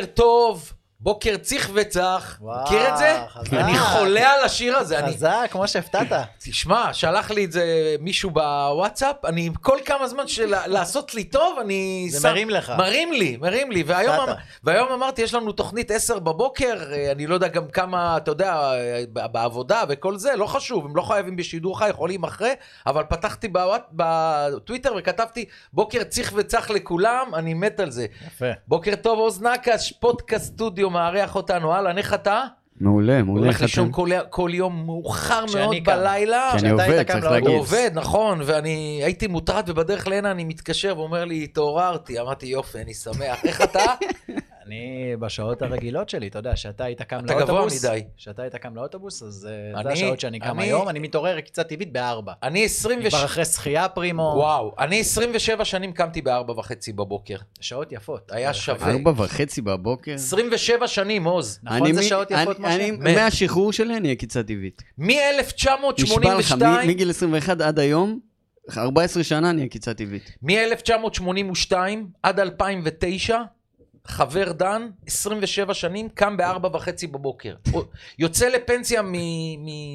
בוקר טוב, בוקר ציח וצח. מכיר את זה? חזק. אני חולה על השיר הזה. אני- חזק, כמו שהפתעת. תשמע, שלח לי את זה מישהו בוואטסאפ, אני כל כמה זמן של לעשות לי טוב, אני... זה מרים לך. מרים לי, מרים לי. והיום. אמ- והיום אמרתי, יש לנו תוכנית 10 בבוקר, אה, אני לא יודע גם כמה, אתה יודע, אה, בעבודה וכל זה, לא חשוב, הם לא חייבים בשידור חי, יכולים אחרי, אבל פתחתי בוואט, בטוויטר וכתבתי, בוקר ציח וצח לכולם, אני מת על זה. יפה. בוקר טוב, עוז נקש, פודקאסט סטודיו מארח אותנו, אהלן, איך אתה? מעולה, מעולה. הולך לישון? כל, כל יום מאוחר מאוד קם. בלילה. כי אני עובד, צריך. להגיד. הוא עובד, נכון, ואני הייתי מוטרד, ובדרך להנה אני מתקשר ואומר לי, התעוררתי. אמרתי, יופי, אני שמח. איך אתה? אני בשעות הרגילות שלי, אתה יודע, שאתה היית קם אתה גבוה לאוטובוס, מדי. שאתה היית קם לאוטובוס, אז אה, זה אני- השעות שאני קם אני- היום, אני מתעורר קצת טבעית בארבע. אני 26... כבר אחרי שחייה פרימו, וואו, אני 27 שנים קמתי בארבע וחצי בבוקר. שעות יפות. היה שווה. ארבע וחצי בבוקר? 27 שנים, עוז. נכון אני זה מ- שעות יפות, אני- אני- משה? מת. מהשחרור שלי אני עקיצה טבעית. נשבע לך, מ-1982, מ- מגיל 21 עד היום, 14 שנה אני עקיצה טבעית. מ-1982 עד 2009, חבר דן, 27 שנים, קם בארבע וחצי בבוקר. יוצא לפנסיה מ-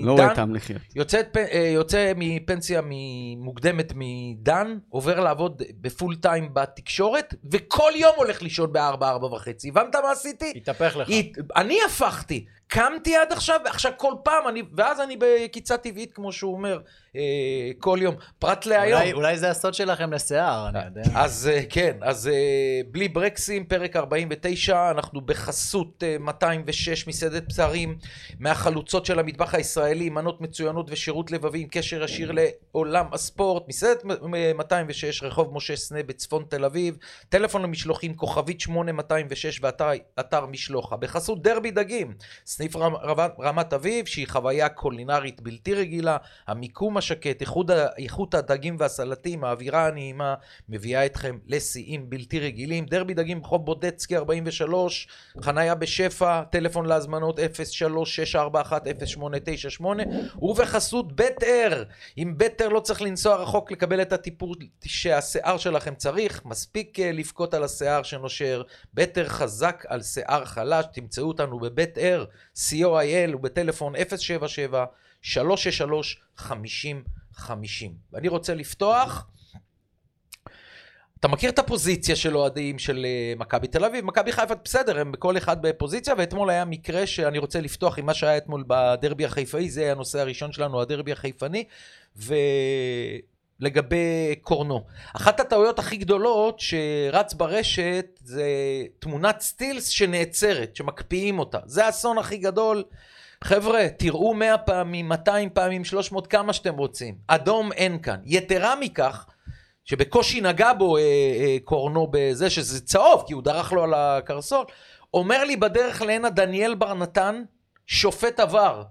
לא רואה מדן, טעם לחיות. יוצא, פ- אה, יוצא מפנסיה מ- מוקדמת מדן, עובר לעבוד בפול טיים בתקשורת, וכל יום הולך לישון בארבע, ארבע וחצי. הבנת מה עשיתי? התהפך לך. הת- אני הפכתי. קמתי עד עכשיו, עכשיו כל פעם, אני, ואז אני בקיצה טבעית, כמו שהוא אומר, כל יום. פרט להיום. אולי- אולי זה הסוד שלכם לשיער, אני יודע. אז אה, כן, אז אה, בלי ברקסים, פרק 49, אנחנו בחסות אה, 206 מסעדת בשרים, מהחלוצות של המטבח הישראלי, מנות מצוינות ושירות לבבי עם קשר ישיר לעולם הספורט, מסעדת מ- מ- 206, רחוב משה סנה בצפון תל אביב, טלפון למשלוחים, כוכבית 8206 ואתר אתר משלוחה. בחסות דרבי דגים, סניף רמ, רמת, רמת אביב, שהיא חוויה קולינרית בלתי רגילה, המיקום השקט, איכות, איכות הדגים והסלטים, האווירה הנעימה, מביאה אתכם לשיאים בלתי רגילים. דרבי דגים ברחוב בודצקי 43, חניה בשפע, טלפון להזמנות 03-641-0898, ובחסות בית אר. עם בית אר לא צריך לנסוע רחוק לקבל את הטיפול שהשיער שלכם צריך, מספיק אה, לבכות על השיער שנושר. בית אר חזק על שיער חלש, תמצאו אותנו בבית אר, co.il ובטלפון 077 363 50 50. ואני רוצה לפתוח. אתה מכיר את הפוזיציה של אוהדים של אה, מכבי תל אביב? מכבי חיפה, בסדר, הם כל אחד בפוזיציה, ואתמול היה מקרה שאני רוצה לפתוח עם מה שהיה אתמול בדרבי החיפאי, זה הנושא הראשון שלנו, הדרבי החיפני, ולגבי קורנו. אחת הטעויות הכי גדולות שרץ ברשת זה תמונת סטילס שנעצרת, שמקפיאים אותה. זה האסון הכי גדול. חבר'ה, תראו 100 פעמים, 200 פעמים, 300, כמה שאתם רוצים. אדום אין כאן. יתרה מכך, שבקושי נגע בו אה, אה, קורנו בזה שזה צהוב, כי הוא דרך לו על הקרסול, אומר לי בדרך להנה דניאל בר נתן, שופט עבר.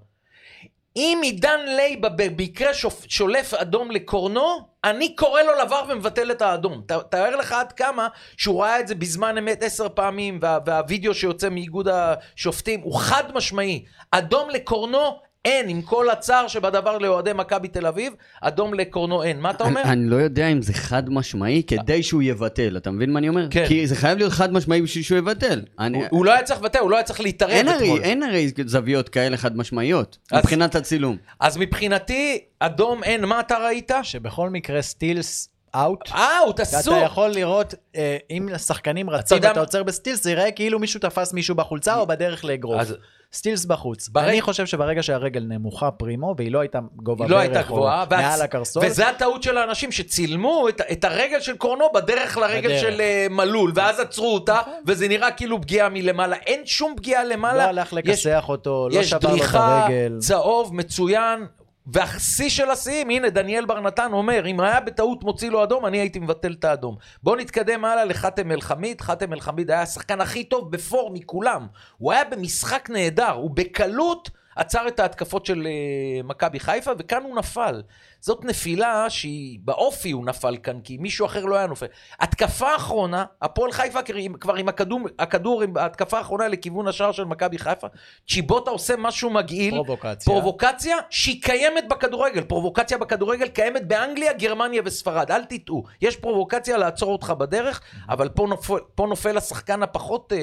אם עידן לייבה במקרה שולף אדום לקורנו, אני קורא לו לעבר ומבטל את האדום. תאר לך עד כמה שהוא ראה את זה בזמן אמת עשר פעמים, וה, והווידאו שיוצא מאיגוד השופטים הוא חד משמעי. אדום לקורנו אין, עם כל הצער שבדבר לאוהדי מכבי תל אביב, אדום לקורנו אין. מה אתה אומר? אני, אני לא יודע אם זה חד משמעי כדי שהוא יבטל, אתה מבין מה אני אומר? כן. כי זה חייב להיות חד משמעי בשביל שהוא יבטל. אני, הוא, הוא לא היה צריך לבטא, הוא לא היה צריך להתערב אין, הרי, אתמול. אין הרי זוויות כאלה חד משמעיות, אז- מבחינת הצילום. אז מבחינתי, אדום אין, מה אתה ראית? שבכל מקרה stills out. out, אסור. אתה יכול לראות, אה, אם השחקנים רצים יודע ואתה מה- עוצר בסטילס, זה ייראה כאילו מישהו תפס מישהו בחולצה או בדרך לאגרוף. אז- סטילס בחוץ. ברגע- אני חושב שברגע שהרגל נמוכה פרימו, והיא לא הייתה גובה לא הייתה ברך או גבוהה, והצ- מעל הקרסול, וזה הטעות של האנשים שצילמו את, את הרגל של קורנו בדרך לרגל בדרך. של uh, מלול, ואז עצרו אותה, וזה נראה כאילו פגיעה מלמעלה. אין שום פגיעה למעלה. לא הלך לכסח אותו, לא יש שבר לו את דריכה, הרגל. צהוב, מצוין. והשיא של השיאים, הנה דניאל בר נתן אומר, אם היה בטעות מוציא לו אדום, אני הייתי מבטל את האדום. בואו נתקדם הלאה לחאתם אל-חמיד. חאתם אל-חמיד היה השחקן הכי טוב בפור מכולם. הוא היה במשחק נהדר, הוא בקלות עצר את ההתקפות של uh, מכבי חיפה, וכאן הוא נפל. זאת נפילה שהיא באופי הוא נפל כאן, כי מישהו אחר לא היה נופל. התקפה האחרונה, הפועל חיפה כבר עם- הכדור, הכדור עם ההתקפה האחרונה לכיוון השער של מכבי חיפה, צ'יבוטה עושה משהו מגעיל. פרובוקציה. פרובוקציה שהיא קיימת בכדורגל. פרובוקציה בכדורגל קיימת באנגליה, גרמניה וספרד. אל תטעו. יש פרובוקציה לעצור אותך בדרך, אבל פה נופל, פה נופל השחקן הפחות אה,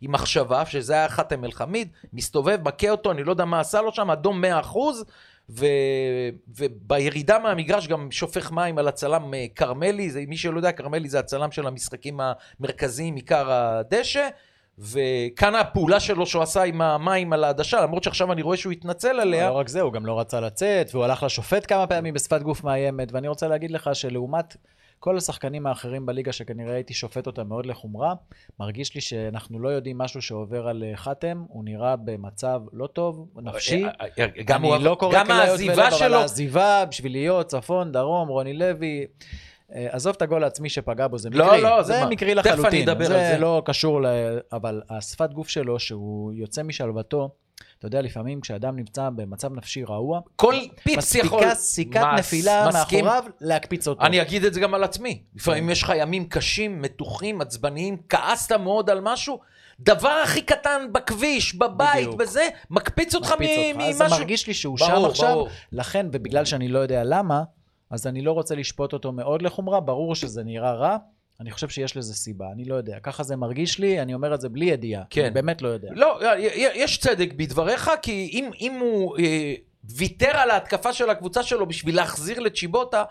עם מחשבה, שזה היה חאתם אל-חמיד, מסתובב, מכה אותו, אני לא יודע מה עשה לו שם, אדום 100%. ו... ובירידה מהמגרש גם שופך מים על הצלם אה, כרמלי, זה, מי שלא יודע, כרמלי זה הצלם של המשחקים המרכזיים, עיקר הדשא, וכאן הפעולה שלו שהוא עשה עם המים על העדשה, למרות שעכשיו אני רואה שהוא התנצל עליה. לא רק זה, הוא גם לא רצה לצאת, והוא הלך לשופט כמה פעמים בשפת גוף מאיימת, ואני רוצה להגיד לך שלעומת כל השחקנים האחרים בליגה, שכנראה הייתי שופט אותם מאוד לחומרה, מרגיש לי שאנחנו לא יודעים משהו שעובר על אה, חתם, הוא נראה במצב לא טוב, נפשי. אה, אה, גם, הוא, לא גם העזיבה ולב, אבל שלו, העזיבה בשביל להיות צפון, דרום, רוני לוי. עזוב את הגול העצמי שפגע בו, זה לא, מקרי. לא, זה זה מה- מקרי תכף אני לחלוטין. אדבר זה על זה. לא קשור ל... אבל השפת גוף שלו, שהוא יוצא משלוותו, אתה יודע, לפעמים כשאדם נמצא במצב נפשי רעוע, כל פיפס יכול... מספיקה סיכת מס- נפילה מסכים. מאחוריו להקפיץ אותו. אני אגיד את זה גם על עצמי. לפעמים כן. יש לך ימים קשים, מתוחים, עצבניים, כעסת מאוד על משהו, דבר הכי קטן בכביש, בבית, בדיוק. בזה, מקפיץ אותך מקפיץ מ- אותך. אז זה ממשהו. מרגיש לי שהוא ברור, שם עכשיו, ברור. לכן, ובגלל שאני לא יודע למה, אז אני לא רוצה לשפוט אותו מאוד לחומרה, ברור שזה נראה רע. אני חושב שיש לזה סיבה, אני לא יודע. ככה זה מרגיש לי, אני אומר את זה בלי ידיעה. כן. אני באמת לא יודע. לא, יש צדק בדבריך, כי אם, אם הוא אה, ויתר על ההתקפה של הקבוצה שלו בשביל להחזיר לצ'יבוטה,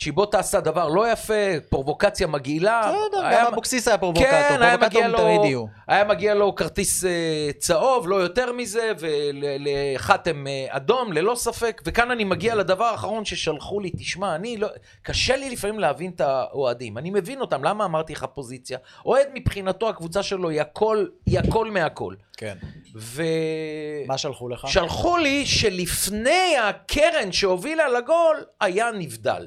צ'יבוטה עשה דבר לא יפה, פרובוקציה מגעילה. בסדר, גם אבוקסיס היה פרובוקטור, כן, פרובוקטורים לו, תמיד יהיו. היה מגיע לו כרטיס אה, צהוב, לא יותר מזה, ולחתם אה, אדום, ללא ספק. וכאן אני מגיע לדבר האחרון ששלחו לי, תשמע, אני לא... קשה לי לפעמים להבין את האוהדים. אני מבין אותם, למה אמרתי לך פוזיציה? אוהד מבחינתו, הקבוצה שלו היא הכל, היא הכל מהכל. כן. ו... מה שלחו לך? שלחו לי שלפני הקרן שהובילה לגול, היה נבדל.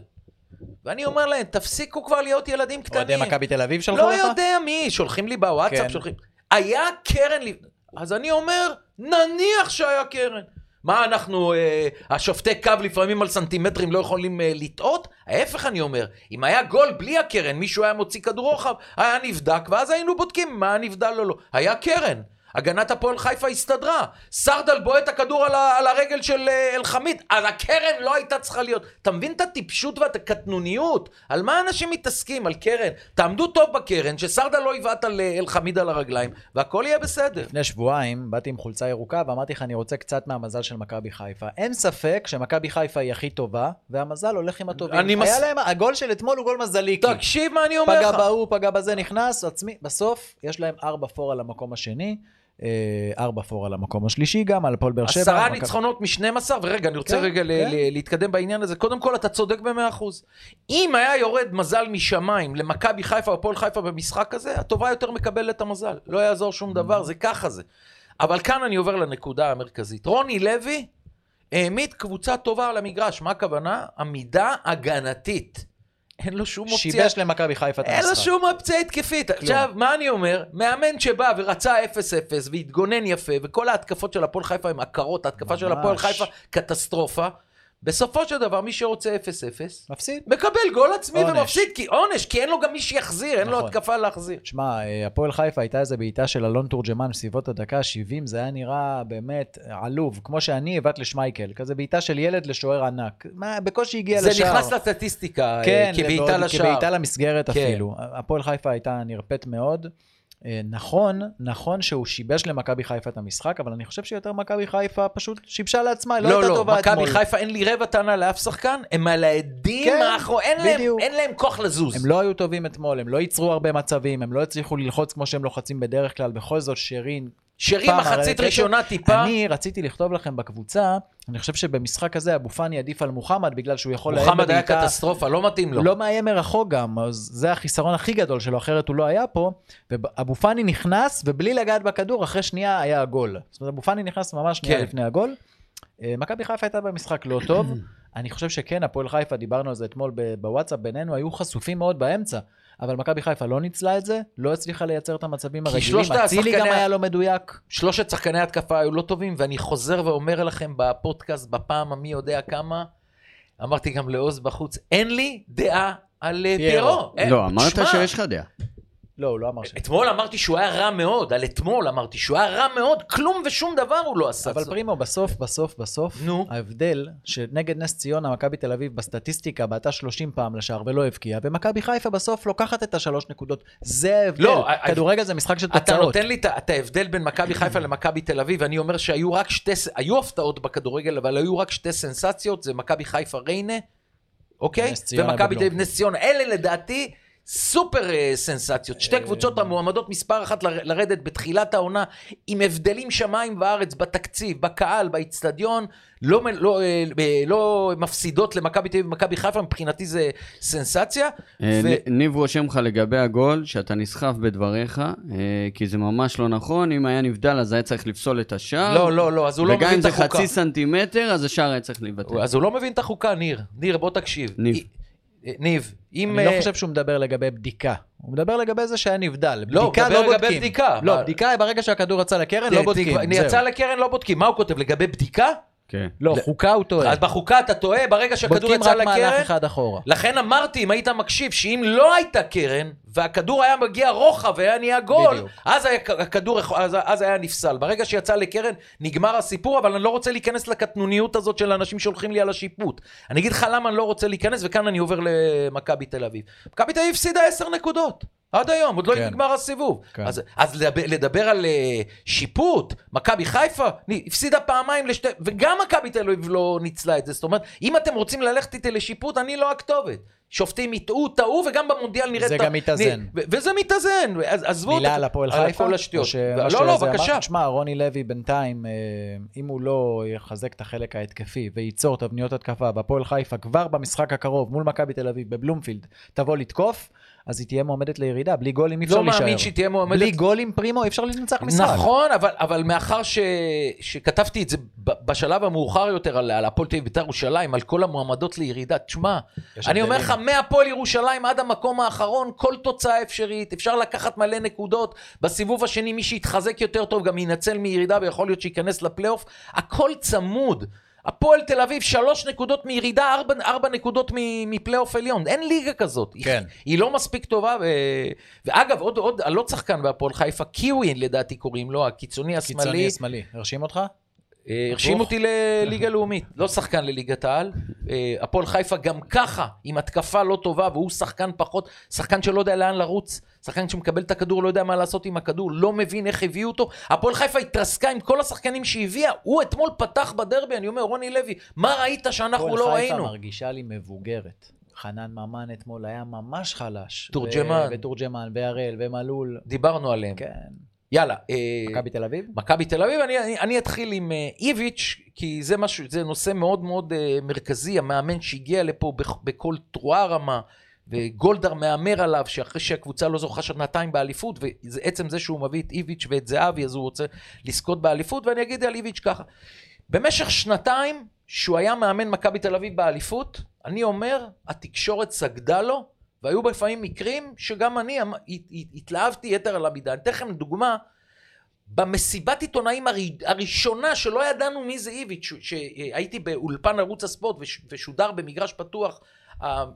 ואני אומר להם, תפסיקו כבר להיות ילדים קטנים. אוהדי מכבי תל אביב שלחו לא לך? יודע מי, שולחים לי בוואטסאפ, כן. שולחים. היה קרן, לפ- אז אני אומר, נניח שהיה קרן. מה אנחנו, אה, השופטי קו לפעמים על סנטימטרים לא יכולים אה, לטעות? ההפך אני אומר, אם היה גול בלי הקרן, מישהו היה מוציא כדור רוחב, היה נבדק, ואז היינו בודקים מה נבדל או לא. היה קרן. הגנת הפועל חיפה הסתדרה. סרדל בועט את הכדור על, ה- על הרגל של אה, אלחמיד. אז הקרן לא הייתה צריכה להיות. אתה מבין את הטיפשות ואת הקטנוניות? על מה אנשים מתעסקים? על קרן. תעמדו טוב בקרן, שסרדל לא יבעט על אה, אלחמיד על הרגליים, והכל יהיה בסדר. לפני שבועיים באתי עם חולצה ירוקה ואמרתי לך, אני רוצה קצת מהמזל של מכבי חיפה. אין ספק שמכבי חיפה היא הכי טובה, והמזל הולך עם הטובים. אני היה מס- להם, הגול של אתמול הוא גול מזליקי. תקשיב מה אני אומר פגע לך. בהוא, פגע בזה, נכנס, עצמי. בסוף, יש להם ארבע פור על המקום השני, ארבע פור על המקום השלישי גם, על הפועל באר שבע. עשרה ניצחונות מ-12, ורגע, אני רוצה כן, רגע כן. ל- להתקדם בעניין הזה. קודם כל, אתה צודק ב-100%. אם היה יורד מזל משמיים למכבי חיפה או הפועל חיפה במשחק הזה, הטובה יותר מקבלת את המזל. לא יעזור שום דבר, זה ככה זה. אבל כאן אני עובר לנקודה המרכזית. רוני לוי העמיד קבוצה טובה על המגרש. מה הכוונה? עמידה הגנתית. אין לו שום אופציה. שיבש למכבי חיפה את אין לו המשחק. שום אופציה התקפית. עכשיו, מה אני אומר? מאמן שבא ורצה 0-0 והתגונן יפה, וכל ההתקפות של הפועל חיפה הן עקרות, ההתקפה של. הפועל חיפה קטסטרופה. בסופו של דבר, מי שרוצה 0-0, מפסיד. מקבל גול עצמי עונש. ומפסיד, כי עונש, כי אין לו גם מי שיחזיר, אין לו נכון. התקפה להחזיר. שמע, אה, הפועל חיפה הייתה איזה בעיטה של אלון תורג'מן בסביבות הדקה ה-70, זה היה נראה באמת עלוב, כמו שאני הבאת לשמייקל, כזה בעיטה של ילד לשוער ענק. מה, בקושי הגיע זה לשער. נכנס לסטטיסטיקה, כן, אה, כבעיטה לבעוט- לשער. כבעיטה למסגרת כן. אפילו. הפועל חיפה הייתה נרפאת מאוד. אה, נכון, נכון שהוא שיבש למכבי חיפה את המשחק, אבל אני חושב שיותר מכבי חיפה פשוט שיבשה לעצמה, היא לא, לא, הייתה לא, טובה אתמול. מכבי חיפה אין לי רבע טענה לאף שחקן, הם על העדים כן, האחרונים, אין להם-. אין להם כוח לזוז. הם לא היו טובים אתמול, הם לא ייצרו הרבה מצבים, הם לא הצליחו ללחוץ כמו שהם לוחצים בדרך כלל, בכל זאת שרין שרים פעם מחצית ראשונה טיפה. אני רציתי לכתוב לכם בקבוצה, אני חושב שבמשחק הזה אבו פאני עדיף על מוחמד, בגלל שהוא יכול מוחמד היה קטסטרופה, לא מתאים לו. לא מאיים מרחוק גם, אז זה החיסרון הכי גדול שלו, אחרת הוא לא היה פה. ואבו פאני נכנס, ובלי לגעת בכדור, אחרי שנייה היה הגול. זאת אומרת, אבו פאני נכנס ממש שנייה כן. לפני הגול. אה, מכבי חיפה הייתה במשחק לא טוב. אני חושב שכן, הפועל חיפה, דיברנו על זה אתמול בוואטסאפ בינינו, היו חשופים מאוד באמצע. אבל מכבי חיפה לא ניצלה את זה, לא הצליחה לייצר את המצבים הרגילים. אצילי גם היה לא מדויק. שלושת שחקני התקפה היו לא טובים, ואני חוזר ואומר לכם בפודקאסט בפעם המי יודע כמה, אמרתי גם לעוז בחוץ, אין לי דעה על אה, פיירו. לא, אמרת שיש לך דעה. לא, הוא לא אמר ש... אתמול אמרתי שהוא היה רע מאוד, על אתמול אמרתי שהוא היה רע מאוד, כלום ושום דבר הוא לא עשה. אבל. פרימו, בסוף, בסוף, בסוף, נו. ההבדל שנגד נס ציונה, מכבי תל אביב בסטטיסטיקה בעטה 30 פעם לשער ולא הבקיעה, ומכבי חיפה בסוף לוקחת את השלוש נקודות. זה ההבדל. לא, כדורגל זה משחק של אתה תוצאות. נותן לי את ההבדל בין מכבי חיפה למכבי תל אביב, אני אומר שהיו רק שתי, היו הפתעות בכדורגל, אבל היו רק שתי סנסציות, זה מכבי חיפה ריינה, אוקיי? ומכבי תל אביב. נס ציונה. אלה לדעתי סופר אה, סנסציות. שתי קבוצות המועמדות מספר אחת לרדת בתחילת העונה, עם הבדלים שמיים וארץ בתקציב, בקהל, באיצטדיון, לא, לא, אה, אה, לא מפסידות למכבי תל אביב ומכבי חיפה, מבחינתי זה סנסציה. אה, ו- ניב רושם לך לגבי הגול, שאתה נסחף בדבריך, אה, כי זה ממש לא נכון, אם היה נבדל אז היה צריך לפסול את השער. לא, לא, לא, אז הוא לא וגם מבין אם את זה החוקה. חצי סנטימטר, אז השער היה צריך להיבטל. אז הוא לא מבין את החוקה, ניר. ניר, בוא תקשיב. ניב. ניב, אם... אני לא אה, חושב שהוא מדבר לגבי בדיקה. הוא מדבר לגבי זה שהיה נבדל. לא, הוא בדיקה מדבר לא לגבי בודקים. בדיקה. לא, בדיקה ברגע שהכדור יצא לקרן, לא בודקים. יצא לקרן, לא בודקים. מה הוא כותב? לגבי בדיקה? כן. לא, חוקה הוא טועה. אז בחוקה אתה טועה, ברגע שהכדור בודקים יצא רק מהלך לקרן... אחד אחורה. לכן אמרתי, אם היית מקשיב, שאם לא הייתה קרן, והכדור היה מגיע רוחב והיה נהיה גול, בדיוק. אז היה, הכדור, אז, אז היה נפסל. ברגע שיצא לקרן, נגמר הסיפור, אבל אני לא רוצה להיכנס לקטנוניות הזאת של אנשים שהולכים לי על השיפוט. אני אגיד לך למה אני לא רוצה להיכנס, וכאן אני עובר למכבי תל אביב. מכבי תל אביב הפסידה עשר נקודות. עד היום, עוד לא כן. נגמר נגמר הסיבוב. כן. אז, אז לדבר, לדבר על uh, שיפוט, מכבי חיפה, הפסידה פעמיים לשתי... וגם מכבי תל אביב לא ניצלה את זה. זאת אומרת, אם אתם רוצים ללכת איתי לשיפוט, אני לא הכתובת. שופטים יטעו, טעו, וגם במונדיאל נראה... זה גם מתאזן. וזה מתאזן, אז עזבו מילה על הפועל על חיפה? כל השטויות. לא, לא? בבקשה. תשמע, רוני לוי בינתיים, אה, אם הוא לא יחזק את החלק ההתקפי וייצור תבניות התקפה בהפועל חיפה כבר במשחק הקרוב מול מכבי תל אביב בבלומפילד, תבוא לתקוף, אז היא תהיה מועמדת לירידה. בלי גולים אי אפשר לא להישאר. מאמין שהיא תהיה מועמדת. בלי גולים פרימו אי אפשר לנצח משחק. נכון, אבל, אבל מאחר ש, שכתבתי את זה בשלב המאוחר יותר על, על הפועל תל אביב בית"ר ירושלים, על כל המועמדות לירידה, תשמע, אני אומר. לך, מהפועל ירושלים עד המקום האחרון, כל תוצאה אפשרית, אפשר לקחת מלא נקודות. בסיבוב השני, מי שיתחזק יותר טוב גם ינצל מירידה ויכול להיות שייכנס לפלייאוף. הכל צמוד. הפועל תל אביב, שלוש נקודות מירידה, ארבע, ארבע נקודות מפלייאוף עליון. אין ליגה כזאת. היא- כן. היא לא מספיק טובה. ו... ואגב, עוד, עוד, עוד שחקן בהפועל חיפה, קיווי לדעתי קוראים לו, הקיצוני השמאלי. קיצוני שמאלי. הרשים אותך? אה, הרשים אותי לליגה לאומית, לא שחקן לליגת העל. אה, הפועל חיפה גם ככה, עם התקפה לא טובה, והוא שחקן פחות, שחקן שלא יודע לאן לרוץ, שחקן שמקבל את הכדור, לא יודע מה לעשות עם הכדור, לא מבין איך הביאו אותו. הפועל חיפה התרסקה עם כל השחקנים שהביאה, הוא אתמול פתח בדרבי, אני אומר, רוני לוי, מה ראית שאנחנו הפועל לא חיפה ראינו? מרגישה לי מבוגרת. חנן ממן אתמול היה ממש חלש. תורג'מן. ותורג'מן, והראל, ומלול. דיברנו עליהם. כן. יאללה. אה, מכבי תל אביב? מכבי תל אביב, אני, אני, אני אתחיל עם אה, איביץ', כי זה, משהו, זה נושא מאוד מאוד אה, מרכזי, המאמן שהגיע לפה בכ- בכל תרועה רמה, וגולדהר מהמר עליו, שאחרי שהקבוצה לא זוכה שנתיים באליפות, ועצם זה שהוא מביא את איביץ' ואת זהבי, אז הוא רוצה לזכות באליפות, ואני אגיד על איביץ' ככה. במשך שנתיים שהוא היה מאמן מכבי תל אביב באליפות, אני אומר, התקשורת סגדה לו, והיו לפעמים מקרים שגם אני אמ- הת- הת- התלהבתי יתר על המידה. אני אתן לכם דוגמה, במסיבת עיתונאים הר- הראשונה שלא ידענו מי זה איביץ', שהייתי באולפן ערוץ הספורט וש- ושודר במגרש פתוח,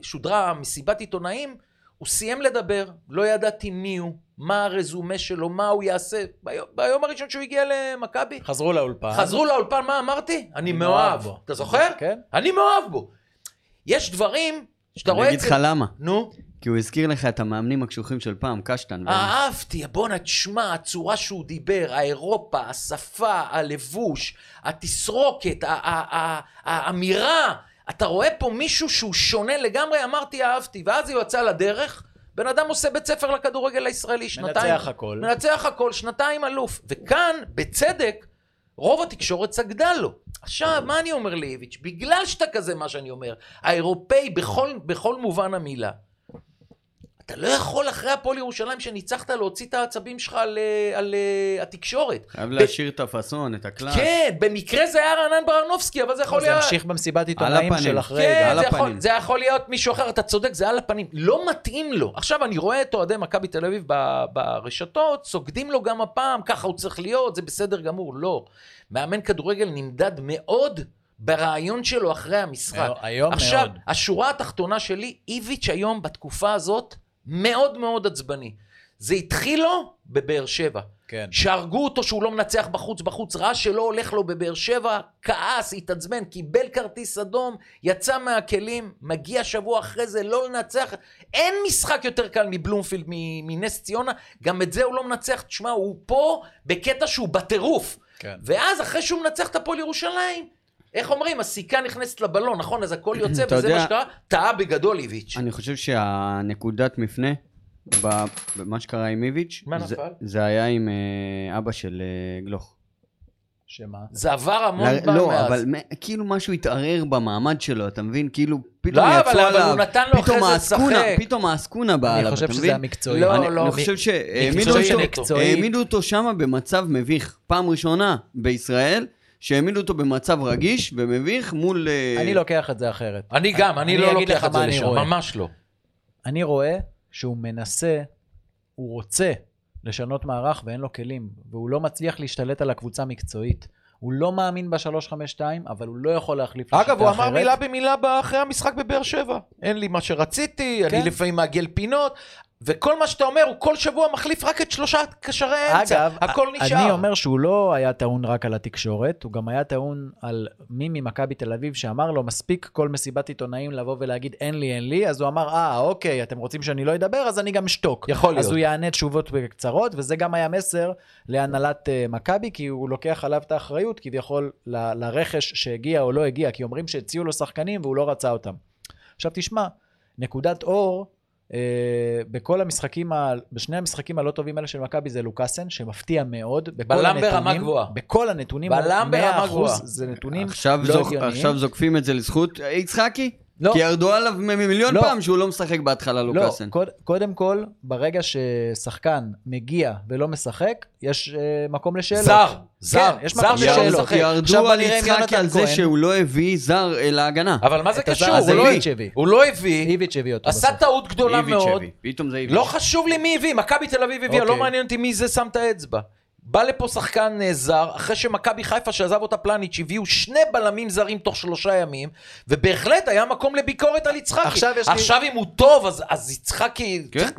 שודרה מסיבת עיתונאים, הוא סיים לדבר, לא ידעתי מי הוא, מה הרזומה שלו, מה הוא יעשה. ביום, ביום הראשון שהוא הגיע למכבי, חזרו לאולפן. חזרו לאולפן, מה אמרתי? אני מאוהב. מאוהב בו. אתה זוכר? כן. אני מאוהב בו. יש דברים שאתה אני רואה אגיד את לך זה... למה. נו. כי הוא הזכיר לך את המאמנים הקשוחים של פעם, קשטן. אהבתי, בואנה, תשמע, הצורה שהוא דיבר, האירופה, השפה, הלבוש, התסרוקת, האמירה. אתה רואה פה מישהו שהוא שונה לגמרי, אמרתי, אהבתי. ואז הוא יצא לדרך, בן אדם עושה בית ספר לכדורגל הישראלי, שנתיים. מנצח הכל. מנצח הכל, שנתיים אלוף. וכאן, בצדק, רוב התקשורת סגדה לו. עכשיו, מה אני אומר לאיביץ'? בגלל שאתה כזה, מה שאני אומר, האירופאי בכל, בכל מובן המילה, אתה לא יכול אחרי הפועל ירושלים שניצחת להוציא את העצבים שלך על, אה, על אה, התקשורת. חייב ב- להשאיר את הפאסון, את הקלאס. כן, במקרה זה היה רענן ברנובסקי, אבל זה יכול זה להיות... המשיך במסיבת עיתונאים הפנים. של אחרי. כן, על זה יכול. זה יכול להיות מישהו אחר, אתה צודק, זה על הפנים. לא מתאים לו. עכשיו, אני רואה את אוהדי מכבי תל אביב ב- ברשתות, סוגדים לו גם הפעם, ככה הוא צריך להיות, זה בסדר גמור. לא. מאמן כדורגל נמדד מאוד ברעיון שלו אחרי המשחק. מאוד- היום עכשיו, מאוד. השורה התחתונה שלי, איביץ' היום בתקופה הזאת מאוד מאוד עצבני. זה התחיל לו בבאר שבע. כן. שהרגו אותו שהוא לא מנצח בחוץ בחוץ, ראה שלא הולך לו בבאר שבע, כעס, התעצבן, קיבל כרטיס אדום, יצא מהכלים, מגיע שבוע אחרי זה לא לנצח. אין משחק יותר קל מבלומפילד, מנס ציונה, גם את זה הוא לא מנצח. תשמע, הוא פה בקטע שהוא בטירוף. כן. ואז אחרי שהוא מנצח את הפועל ירושלים, איך אומרים, הסיכה נכנסת לבלון, נכון? אז הכל יוצא, וזה יודע- מה שקרה. טעה בגדול איביץ'. אני חושב שהנקודת מפנה ב- במה שקרה עם איביץ', מה זה- נפל? זה היה עם אה, אבא של אה, גלוך. שמה? זה עבר המון לא, פעם לא, מאז. אבל מ- כאילו משהו התערער במעמד שלו, אתה מבין? כאילו, פתאום לא, אבל- יצאו אבל הוא עליו, נתן לו פתאום אחרי זה לשחק. פתאום העסקונה באה אני עליו, חושב אתה שזה מבין? היה מקצועי. לא, אני, לא, אני מ- חושב שהעמידו אותו שם במצב מביך. פעם ראשונה בישראל שהעמידו אותו במצב רגיש ומביך מול... אה, אני לוקח את זה אחרת. אני גם, אני אני לא לוקח את מה זה אני לשם, רואה. ממש לא. אני רואה שהוא מנסה, הוא רוצה לשנות מערך ואין לו כלים, והוא לא מצליח להשתלט על הקבוצה מקצועית. הוא לא מאמין ב-352, אבל הוא לא יכול להחליף לשיטה אגב, הוא אמר אחרת. מילה במילה אחרי המשחק בבאר שבע. אין לי מה שרציתי, כן. אני לפעמים מעגל פינות, וכל מה שאתה אומר, הוא כל שבוע מחליף רק את שלושה קשרי האמצע. אגב, הכל נשאר. אני אומר שהוא לא היה טעון רק על התקשורת, הוא גם היה טעון על מי ממכבי תל אביב שאמר לו, מספיק כל מסיבת עיתונאים לבוא ולהגיד אין לי, אין לי, אז הוא אמר, אה, אוקיי, אתם רוצים שאני לא אדבר, אז אני גם אשתוק. יכול אז להיות. הוא יענה תשובות קצרות, וזה גם היה מסר להנהלת uh, מכבי, כי הוא לוקח עליו את האחריות כביכול ל- לרכש שהגיע או לא הגיע, כי אומרים שהציעו לו שחקנים והוא לא רצה אותם. עכשיו תשמע, נקודת אור, בכל המשחקים, ה... בשני המשחקים הלא טובים האלה של מכבי זה לוקאסן, שמפתיע מאוד. בכל בלם הנתונים, ברמה גבוהה. בכל הנתונים, בלם ברמה 100% גבוהה. זה נתונים עכשיו, לא. הגיוניים. עכשיו זוקפים את זה לזכות אה, יצחקי? לא. כי ירדו עליו מ- מיליון לא. פעם שהוא לא משחק בהתחלה לא, לוקאסן. קוד, קודם כל, ברגע ששחקן מגיע ולא משחק, יש uh, מקום לשאלות. זר, זר, כן, יש זר מקום שלא לשאלות. משחק. ירדו על יצחקי יונתן על זה כהן. שהוא לא הביא זר אל ההגנה. אבל מה זה קשור? הזה הוא לא- איביץ' הביא. הוא לא הביא, איביץ' הביא אותו עשה. טעות גדולה איביץ' מאוד. הביא. פתאום זה איביץ'. לא חשוב לי מי הביא, מכבי תל אביב הביאה, לא אוקיי. מעניין אותי מי זה שם את האצבע. בא לפה שחקן אה, זר, אחרי שמכבי חיפה שעזב אותה פלניץ' הביאו שני בלמים זרים תוך שלושה ימים, ובהחלט היה מקום לביקורת על יצחקי. עכשיו יש לי- עכשיו אם הוא טוב, אז, אז יצחקי... כן. צריך-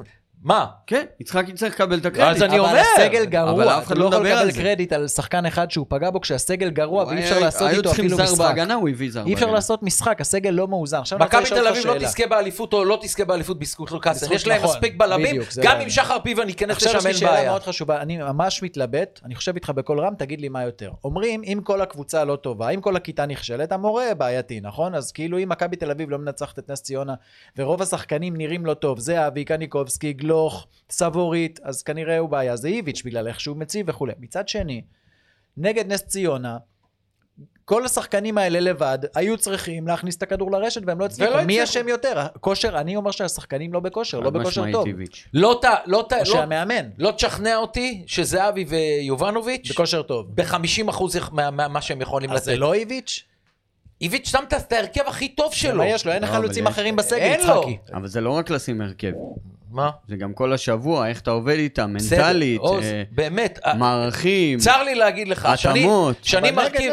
מה? כן, יצחקי צריך לקבל את אז הקרדיט. אני אומר. אבל הסגל אבל גרוע, אף אחד אתה לא לא יכול מדבר על לקבל זה. קרדיט על שחקן אחד שהוא פגע בו כשהסגל גרוע ואי אפשר לעשות היו איתו צריכים אפילו זר משחק. בהגנה, הוא הביא זר אי אפשר בהגנה. לעשות משחק, הסגל לא מאוזן. עכשיו אני רוצה מכבי תל אביב לא. תזכה באליפות או לא תזכה באליפות בזכות לוקאסן. בזכות, יש להם נכון, מספיק בלמים, גם בעיה. אם שחר פיבן ייכנס עכשיו יש לשם לי אין שאלה בעיה. מאוד חשובה, אני ממש מתלבט, אני חושב איתך בקול רם, תגיד לי מה יותר. אומרים, אם כל הקבוצה לא טובה, אם כל הכיתה נכשלת, המורה בעייתי, נכון? אז כאילו אם מכבי תל אביב לא מנצחת את נס ציונה, ורוב השחקנים נראים לא טוב, זה אבי, קניקובסקי, גלוך, סבורית, אז כנראה הוא בעיה. זה איביץ' בגלל איך שהוא מציב וכולי. מצד שני, נגד נס ציונה, כל השחקנים האלה לבד היו צריכים להכניס את הכדור לרשת והם לא הצליחו. ולא מי. אשם יותר? הכושר, אני אומר שהשחקנים לא בכושר, לא בכושר טוב. לא ת... לא ת... או לא- שהמאמן, לא תשכנע אותי שזהבי ויובנוביץ' בכושר טוב. ב-50% מה שהם יכולים אז לתת. זה לא איביץ'? איביץ' שם את ההרכב הכי טוב שלו. מה יש לו? אין לא, חלוצים אחרים בסגל. יצחקי. אבל זה לא רק לשים הרכב, מה? זה גם כל השבוע, איך אתה עובד איתם, מנטלית, עוז, אה, באמת. אה, מערכים. צר לי להגיד לך, התאמות. שאני מרכיב?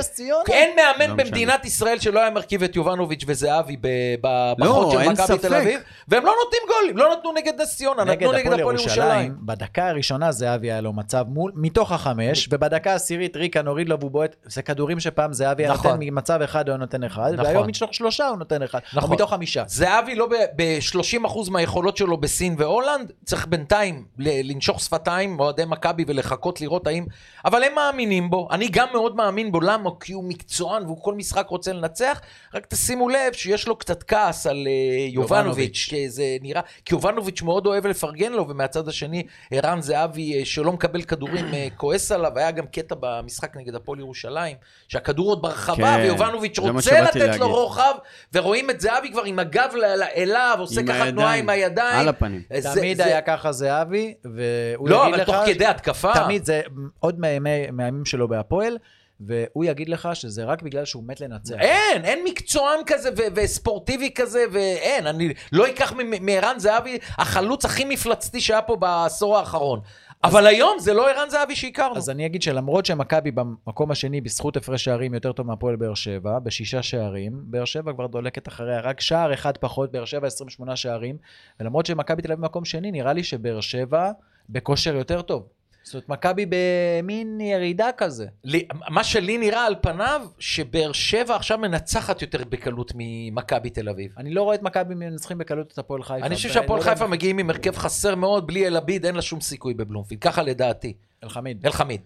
אין מאמן לא במדינת ישראל שלא היה מרכיב את יובנוביץ' וזהבי ב- ב- בחוד לא, של מכבי. תל אביב, והם לא נותנים גולים, לא נתנו נגד נס ציונה, נגד נתנו נגד הפועל ירושלים. בדקה הראשונה זהבי היה לו מצב מול, מתוך החמש, ובדקה העשירית ריקן הוריד לו והוא בועט, זה כדורים שפעם זהבי היה נכון. נותן ממצב אחד הוא נותן אחד, נכון. והיום מתוך שלושה הוא נותן אחד, או נכון. מתוך חמישה. זהבי לא ב-30% מהיכולות שלו בסין והולנד, צריך בינתיים לנשוך שפתיים, אוהדי מכבי, ולחכות לראות האם... אבל הם מאמינים בו, אני גם מאוד מאמין בו, למה? כי הוא מקצוען והוא כל משחק רוצה לנצח, רק תשימו לב שיש לו קצת כעס על אה, יובנוביץ', כי זה נראה... כי יובנוביץ' מאוד אוהב לפרגן לו, ומהצד השני, ערן זהבי, אה, שלא מקבל כדורים, אה, כועס עליו, היה גם קטע במשחק נגד הפועל ירושלים, שהכדור עוד ברחבה, כן, ויובנוביץ' רוצה לתת לו להגיד. רוחב, ורואים את זהבי כבר עם הגב אליו, עושה ככה תנועה עם הידיים. על הפנים. זה- תמיד זה- היה ככה זהבי, והוא לא, יגיד אבל לך... תוך כדי התקפה. תמיד זה עוד מהימי- מהימים שלו בהפועל, והוא יגיד לך שזה רק בגלל שהוא מת לנצח. אין, אין מקצוען כזה ו- וספורטיבי כזה, ואין, אני לא אקח מערן זהבי, החלוץ הכי מפלצתי שהיה פה בעשור האחרון. אבל היום זה לא ערן זהבי שהכרנו. אז אני אגיד שלמרות שמכבי במקום השני בזכות הפרש שערים יותר טוב מהפועל באר שבע, בשישה שערים, באר שבע כבר דולקת אחריה רק שער אחד פחות, באר שבע 28 שערים, ולמרות שמכבי תל אביב במקום שני, נראה לי שבאר שבע בכושר יותר טוב. זאת אומרת, מכבי במין ירידה כזה. לי- מה שלי נראה על פניו, שבאר שבע עכשיו מנצחת יותר בקלות ממכבי תל אביב. אני לא רואה את מכבי מנצחים בקלות את הפועל חיפה. אני חושב שהפועל לא חיפה מגיעים עם הרכב חסר מאוד, בלי אלעביד, אין לה שום סיכוי בבלומפילד. ככה לדעתי. אלחמיד. אלחמיד.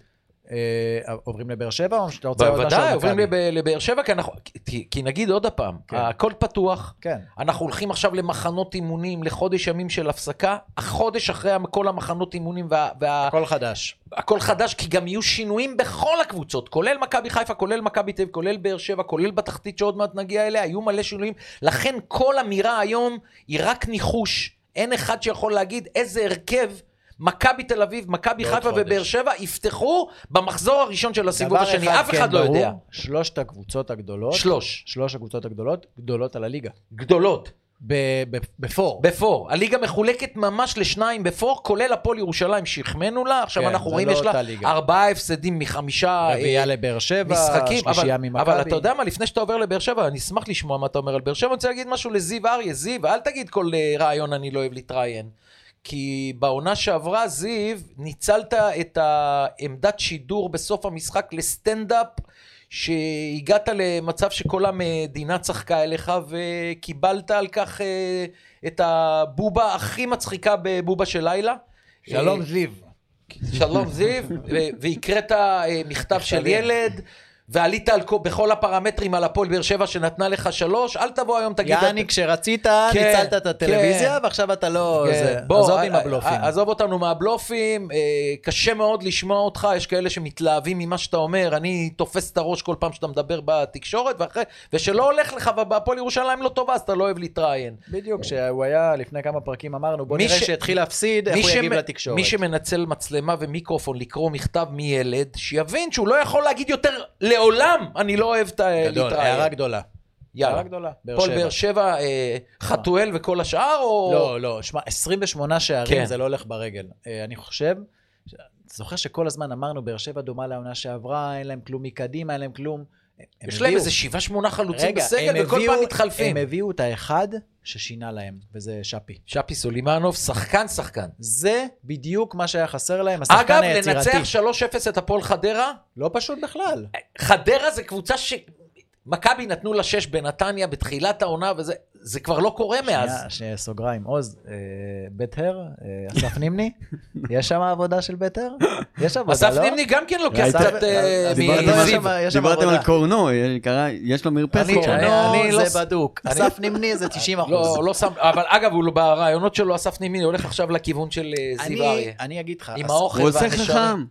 אה, עוברים לבאר שבע או שאתה רוצה עוד משהו בוודאי, עוברים לבאר שבע, כי אנחנו... כי- כי נגיד עוד הפעם, כן. הכל פתוח. כן. אנחנו הולכים עכשיו למחנות אימונים, לחודש ימים של הפסקה. החודש אחרי כל המחנות אימונים וה... וה... הכל חדש. הכל חדש, כי גם יהיו שינויים בכל הקבוצות, כולל מכבי חיפה, כולל מכבי תל אביב, כולל באר שבע, כולל בתחתית שעוד מעט נגיע אליה, היו מלא שינויים. לכן כל אמירה היום היא רק ניחוש. אין אחד שיכול להגיד איזה הרכב מכבי תל אביב, מכבי חיפה. ובאר שבע יפתחו במחזור הראשון של הסיבוב השני. אף כן אחד לא ברור, יודע. שלושת הקבוצות הגדולות, שלוש. שלוש הקבוצות הגדולות, גדולות על הליגה. גדולות. בפור. בפור. הליגה מחולקת ממש לשניים בפור, כולל הפועל ירושלים שהחמאנו לה. עכשיו כן, אנחנו רואים, לא יש לה ליגה. ארבעה הפסדים מחמישה... רביעייה אה, לבאר שבע, משחקים, שלישייה אבל, ממכבי. אבל אתה יודע מה, לפני שאתה עובר לבאר שבע, אני אשמח לשמוע מה אתה אומר על באר שבע, אני רוצה להגיד משהו לזיו אריה. זיו, אל תגיד כל אה, רעיון אני לא אוהב להתראיין. כי בעונה שעברה, זיו, ניצלת את העמדת שידור בסוף המשחק לסטנדאפ, שהגעת למצב שכל המדינה צחקה אליך, וקיבלת על כך אה, את הבובה הכי מצחיקה בבובה של לילה. שלום אה, זיו. שלום זיו, והקראת אה, מכתב של. ילד, ועלית על כל- בכל הפרמטרים על הפועל באר שבע שנתנה לך שלוש, אל תבוא היום תגיד... יעני, כשרצית, כן, ניצלת את הטלוויזיה, כן. ועכשיו אתה לא... כן, זה- בוא, עזוב אה, עם הבלופים. אה, עזוב אותנו מהבלופים, אה, קשה מאוד לשמוע אותך, יש כאלה שמתלהבים ממה שאתה אומר, אני תופס את הראש כל פעם שאתה מדבר בתקשורת, ואחרי, ושלא הולך לך, ובהפועל ירושלים לא טובה, אז אתה לא אוהב להתראיין. בדיוק, כשהוא היה, לפני כמה פרקים אמרנו, בוא נראה ש- שהתחיל להפסיד, איך הוא יגיב לתקשורת. מי שמנצל מצלמה ומיקרופון לקרוא מכתב מילד, שיבין שהוא לא יכול להגיד יותר לעולם, אני לא אוהב את ה- גדול. הערה גדולה. יאללה. גדולה. שבע. באר שבע, אה, חתואל וכל השאר, או... לא, לא, שמע, 28 שערים כן. זה לא הולך ברגל. אה, אני חושב, זוכר שכל הזמן אמרנו, באר שבע דומה לעונה שעברה, אין להם כלום מקדימה, אין להם כלום. יש להם איזה שבעה שמונה חלוצים רגע, בסגל, וכל הביאו- פעם מתחלפים. הם הביאו את האחד ששינה להם, וזה שפי. שפי סולימנוב, שחקן שחקן. זה בדיוק מה שהיה חסר להם, השחקן אגב, היצירתי. לנצח 3-0 את הפועל חדרה, לא פשוט בכלל. חדרה זה קבוצה ש... מכבי נתנו לה 6 בנתניה בתחילת העונה, וזה זה כבר לא קורה מאז. שנייה, שנייה, סוגריים. עוז, אה, בית הר, אה, אסף נימני, יש שם עבודה של בית הר? יש עבודה, לא? אסף נימני גם כן לוקח? קצת אה, על מזיו. שם- יש שם דיברתם. על קורנו, קרא- יש לו מרפסת. אני- אני לא- זה בדוק. אני- אסף נימני זה 90 אחוז. לא, לא שם, אבל אגב, הוא לא- ברעיונות שלו, אסף נימני הולך עכשיו לכיוון של אה, זיו אריה. אני אגיד לך, עם האוכל הוא עושה והנשרים. חכם.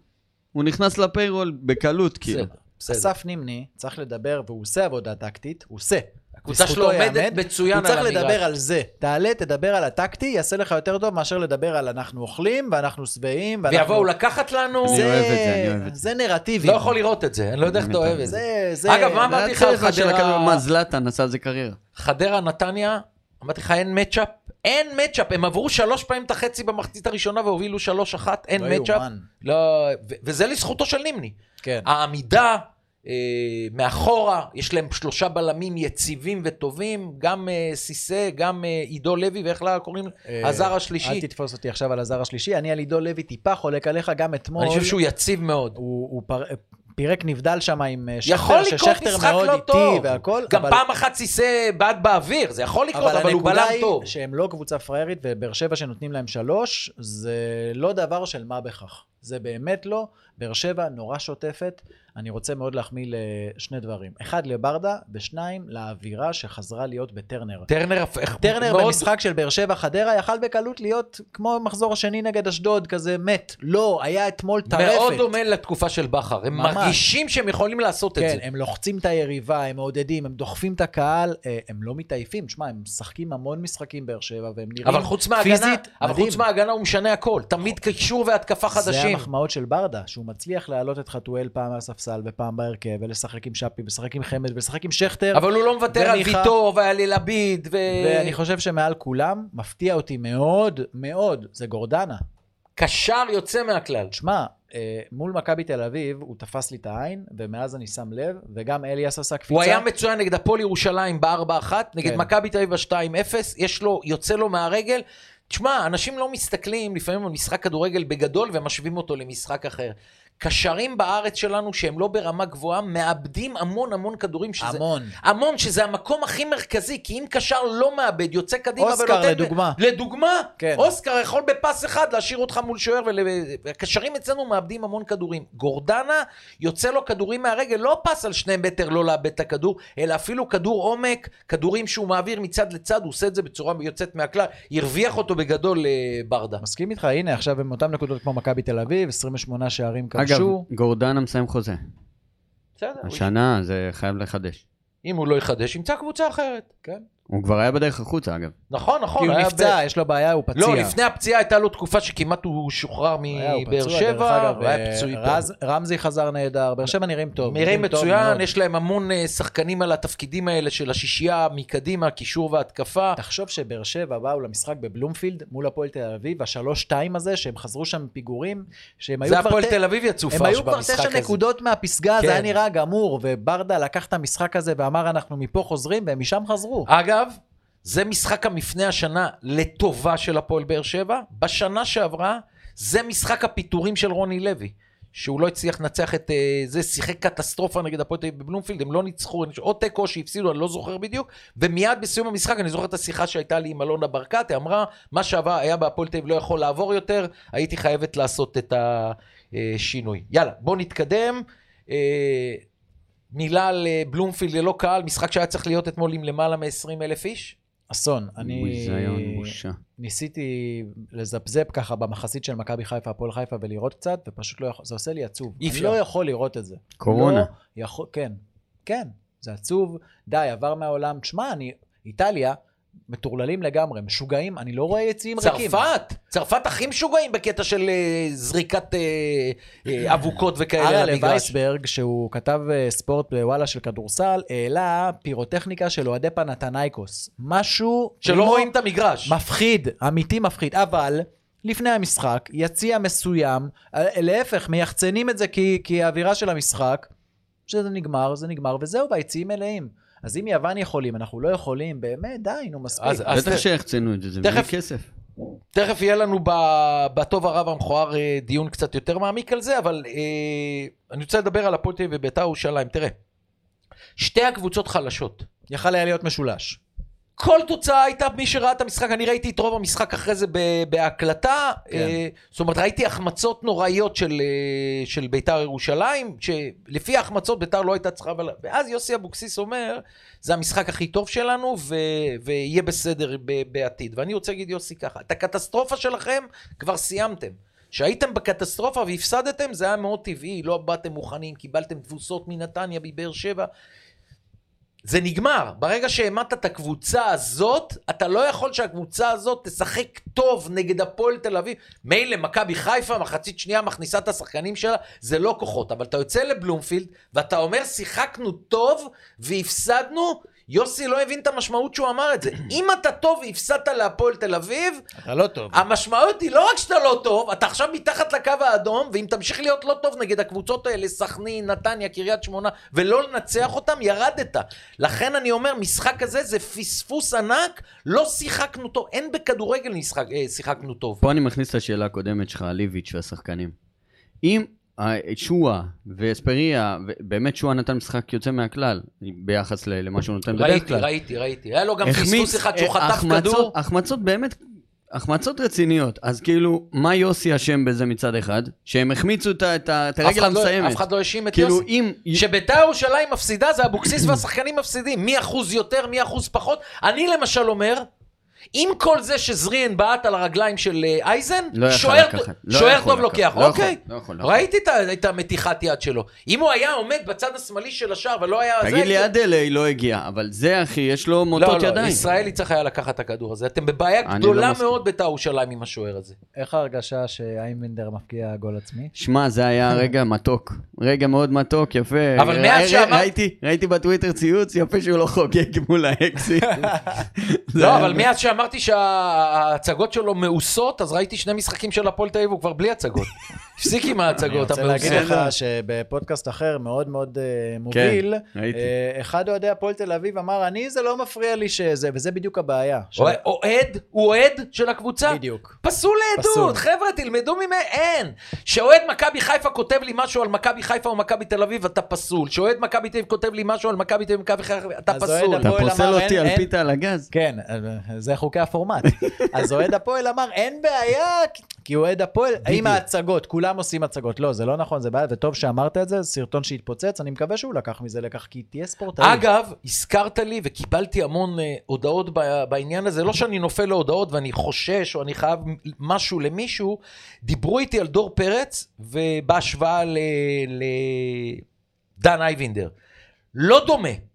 הוא נכנס לפיירול בקלות, כאילו. בסדר. אסף נימני צריך לדבר, והוא עושה עבודה טקטית, הוא עושה. הקבוצה שלו עומדת מצוין הוא צריך על המגרש. לדבר על זה. תעלה, תדבר על הטקטי, יעשה לך יותר טוב מאשר לדבר על אנחנו אוכלים ואנחנו שבעים. ואנחנו- ויבואו לקחת לנו, אני זה- אוהב את זה, אני אוהב את זה. זה נרטיבים. לא יכול לראות את זה, אני לא יודע איך אתה אוהב את זה. זה, זה... אגב, מה אמרתי לך על חדרה? מה, זלאטן עשה על זה קריירה. חדרה, נתניה, אמרתי לך, אין מצ'אפ? אין מצ'אפ, הם עברו שלוש פעמים את החצי במחצית הראשונה והובילו שלוש אחת, אין לא מצ'אפ. לא, ו- וזה לזכותו של נימני. כן. העמידה אה, מאחורה, יש להם שלושה בלמים יציבים וטובים, גם אה, סיסא, גם אה, עידו לוי, ואיך לה קוראים? אה, הזר אל השלישי. תתפוס אותי עכשיו על הזר השלישי. אני על עידו לוי טיפה חולק עליך גם אתמול. אני חושב שהוא יציב מאוד. הוא, הוא פר... פירק נבדל שם עם אה, שכטר, ששכטר מאוד לא איטי. והכל. גם אבל... פעם אחת סיסא בעט באוויר, זה יכול לקרות, אבל, הוא הנקודה בלם היא טוב. שהם לא קבוצה פראיירית, ובאר שבע שנותנים להם שלוש, זה לא דבר של מה בכך. זה באמת לא. באר שבע נורא שוטפת. אני רוצה מאוד להחמיא לשני דברים. אחד, לברדה, ושניים, לאווירה שחזרה להיות בטרנר. טרנר, טרנר מאוד- במשחק של באר שבע חדרה יכל בקלות להיות כמו מחזור השני נגד אשדוד, כזה מת. לא, היה אתמול טרפת. מאוד דומה לתקופה של בכר, הם ממש. מרגישים שהם יכולים לעשות את כן, זה. הם לוחצים את היריבה, הם מעודדים, הם דוחפים את הקהל, אה, הם לא מתעייפים. תשמע, הם משחקים המון משחקים באר שבע, והם נראים אבל חוץ מההגנה, פיזית אבל מדהים. חוץ מההגנה הוא משנה הכל, תמיד קישור והתקפה זה חדשים. המחמאות של ברדה, שהוא מצליח להעלות את חתואל פעם מהספסל ופעם בהרכב, ולשחק עם שפי, ולשחק עם חמד, ולשחק עם שכטר. אבל הוא לא מוותר על. ויטור ועל לביד, ו... ואני חושב שמעל כולם, מפתיע אותי מאוד, מאוד, זה גורדנה. קשר יוצא מהכלל. תשמע, אה, מול מכבי תל אביב הוא תפס לי את העין, ומאז אני שם לב, וגם אליאס עשה קפיצה. הוא היה מצוין נגד הפועל ירושלים ב-4-1, נגד כן. מכבי תל אביב ב-2-0, יש לו, יוצא לו מהרגל. תשמע, אנשים לא מסתכלים לפעמים על משחק כדורגל בגדול ומשווים אותו למשחק אחר. קשרים בארץ שלנו שהם לא ברמה גבוהה, מאבדים המון המון כדורים. שזה, המון. המון, שזה המקום הכי מרכזי, כי אם קשר לא מאבד, יוצא קדימה אוסקר, לדוגמה. לדוגמה, כן. אוסקר יכול בפס אחד להשאיר אותך מול שוער, והקשרים אצלנו מאבדים המון כדורים. גורדנה, יוצא לו כדורים מהרגל, לא פס על שני מטר לא לאבד את הכדור, אלא אפילו כדור עומק, כדורים שהוא מעביר מצד לצד, הוא עושה את זה בצורה יוצאת מהכלל, הרוויח אותו בגדול אה, ברדה. מסכים איתך, הנה, עכשיו הם אותם נקודות כמו מכבי תל אביב, 28 שערים אגב, כבשו. גורדנה מסיים חוזה. בסדר, הוא- השנה זה חייב לחדש. אם הוא לא יחדש, ימצא קבוצה אחרת. כן. הוא כבר היה בדרך החוצה, אגב. נכון, נכון. כי הוא היה נפצע, ב- יש לו בעיה, הוא פציע. לא, לפני הפציעה הייתה לו תקופה שכמעט הוא שוחרר מבאר שבע, הוא היה אה, פצועי טוב. רז- רמזי חזר נהדר, באר שבע נראים טוב. נראים טוב מצוין. יש להם המון אה, שחקנים על התפקידים האלה של השישייה מקדימה, קישור והתקפה. תחשוב שבאר שבע באו למשחק בבלומפילד מול הפועל תל אביב, השלוש-שתיים הזה, שהם חזרו שם מפיגורים, שהם היו זה כבר... הפועל ת- תל אביב יצאו הם פרש היו כבר במשחק תשע הזה. נקודות מהפסגה, כן. זה היה נראה גמור, וברדה לקח את המשחק הזה ואמר, אנחנו מפה חוזרים, והם משם חזרו. אגב, זה משחק המפנה השנה לטובה של הפועל באר שבע. בשנה שעברה, זה משחק הפיטורים של רוני לוי. שהוא לא הצליח לנצח את אה, זה, שיחק קטסטרופה נגד הפועל תל אביב בבלומפילד, הם לא ניצחו, או תיקו שהפסידו, אני לא זוכר בדיוק, ומיד בסיום המשחק, אני זוכר את השיחה שהייתה לי עם אלונה ברקת, היא אמרה, מה שהיה בהפועל תל אביב לא יכול לעבור יותר, הייתי חייבת לעשות את השינוי. יאללה, בואו נתקדם. מילה על אה, בלומפילד ללא קהל, משחק שהיה צריך להיות אתמול עם למעלה מ-20 אלף איש. אסון. אני ביזיון, בושה. ניסיתי לזפזפ ככה במחצית של מכבי חיפה, הפועל חיפה, ולראות קצת, ופשוט לא יכול, זה עושה לי עצוב. אי אני אפשר. לא יכול לראות את זה. קורונה. לא יכול, כן, כן, זה עצוב. די, עבר מהעולם. תשמע, אני, איטליה, מטורללים לגמרי, משוגעים, אני לא רואה יציאים ריקים. צרפת, צרפת הכי משוגעים בקטע של אה, זריקת אה, אה, אבוקות וכאלה אריה למגרש. לווייסברג, שהוא כתב אה, ספורט בוואלה של כדורסל, העלה פירוטכניקה של אוהדי פנתנייקוס. משהו שלא לא רואים את המגרש. מפחיד, אמיתי מפחיד, אבל לפני המשחק, יציע מסוים, להפך, מייחצנים את זה כי, כי האווירה של המשחק, שזה נגמר, זה נגמר, וזהו, והיציעים מלאים. אז אם יוון יכולים, אנחנו לא יכולים, באמת, די, נו, מספיק. אז- אז- בטח שיחצנו את זה, זה בלי תכף- כסף. תכף יהיה לנו ב- בטוב הרב המכוער אה, דיון קצת יותר מעמיק על זה, אבל אה, אני רוצה לדבר על הפועל תל אביב ובית"ר ירושלים. תראה, שתי הקבוצות חלשות. יכל היה להיות משולש. כל תוצאה הייתה, מי שראה את המשחק, אני ראיתי את רוב המשחק אחרי זה בהקלטה. כן. אה, זאת אומרת, ראיתי החמצות נוראיות של, אה, של ביתר ירושלים, שלפי ההחמצות ביתר לא הייתה צריכה... אבל... ואז יוסי אבוקסיס אומר, זה המשחק הכי טוב שלנו, ו... ויהיה בסדר ב... בעתיד. ואני רוצה להגיד, יוסי, ככה, את הקטסטרופה שלכם כבר סיימתם. כשהייתם בקטסטרופה והפסדתם, זה היה מאוד טבעי, לא באתם מוכנים, קיבלתם תבוסות מנתניה, מבאר שבע. זה נגמר. ברגע שהעמדת את הקבוצה הזאת, אתה לא יכול שהקבוצה הזאת תשחק טוב נגד הפועל תל אביב. מילא, מכבי חיפה, מחצית שנייה מכניסה את השחקנים שלה, זה לא כוחות. אבל אתה יוצא לבלומפילד, ואתה אומר, שיחקנו טוב והפסדנו, יוסי לא הבין את המשמעות שהוא אמר את זה. אם אתה טוב והפסדת להפועל תל אביב, אתה לא טוב. המשמעות היא לא רק שאתה לא טוב, אתה עכשיו מתחת לקו האדום, ואם תמשיך להיות לא טוב נגד הקבוצות האלה, סכנין, נתניה, קריית שמונה, ולא לנצח אותם, ירדת. לכן אני אומר, משחק הזה זה פספוס ענק, לא שיחקנו טוב, אין בכדורגל משחק, אה, שיחקנו טוב. פה אני מכניס את השאלה הקודמת שלך, ליביץ' והשחקנים. אם אה, שועה ואספריה, באמת שועה נתן משחק יוצא מהכלל, ביחס למה שהוא נותן בדרך ראיתי, כלל. ראיתי, ראיתי. היה לו גם פספוס אחד שהוא אה, חטף כדור. החמצות באמת, החמצות רציניות. אז כאילו, מה יוסי אשם בזה מצד אחד? שהם החמיצו את הרגל לא- המסיימת. אף אחד לא האשים את כאילו, יוסי. אם... כשביתר ירושלים מפסידה, זה אבוקסיס והשחקנים מפסידים. מי אחוז יותר, מי אחוז פחות. אני למשל אומר, עם כל זה שזריאן בעט על הרגליים של אה, אייזן, לא יכול שוער לא שוער יכול טוב לקחת, לוקח. לא אוקיי. יכול, לא יכול, לא יכול. ראיתי את ה- את המתיחת יד שלו. אם הוא היה עומד בצד השמאלי של השער ולא היה... זה תגיד לי, הייתי- אדלי לא הגיע, אבל זה, אחי, יש לו לא, מוטות לא, ידיים. ישראלי צריך היה לקחת את הכדור הזה. אתם בבעיה אני גדולה לא. מאוד ביתר ירושלים עם השוער הזה. איך ההרגשה שאיימנדר מפקיע גול עצמי? שמע, זה היה רגע מתוק. רגע מאוד מתוק, יפה. אבל מאז שאמר- ראיתי, ראיתי בטוויטר ציוץ, יפה שהוא לא חוגג מול האקזיט. לא, אבל מאז שאמרתי שההצגות שלו מאוסות, אז ראיתי שני משחקים של הפועל תל אביב, הוא כבר בלי הצגות. הפסיק עם אני ההצגות רוצה להגיד המאוסות. לך שבפודקאסט אחר, מאוד מאוד אה, מוביל, ראיתי. אה, אחד אוהדי הפועל תל אביב אמר, אני, זה לא מפריע לי שזה, וזה בדיוק הבעיה. אוהד, הוא אוהד של הקבוצה? בדיוק. פסול. לעדות, חבר'ה, תלמדו ממנו, אין. כשאוהד מכבי חיפה כותב לי משהו על מכבי חיפה או מכבי תל אביב, אתה פסול. כשאוהד מכבי תל אביב כותב לי משהו על מכבי תל אביב אתה פסול. אתה פוסל אותי על פיתה על הגז? כן, אה, זה חוקי הפורמט. אז אוהד הפועל אמר, אין בעיה, כי אוהד הפועל, עם ההצגות, כולם עושים הצגות. לא, זה לא נכון, זה בעיה, וטוב שאמרת את זה, סרטון שהתפוצץ, אני מקווה שהוא לקח מזה לקח, כי תהיה ספורטאי. אגב, הזכרת לי וקיבלתי המון אה, הודעות בעניין הזה, לא שאני נופל להודעות ואני חושש או אני חייב משהו למישהו, דיברו איתי על דור פרץ ובהשוואה לדן אייבינדר. לא דומה.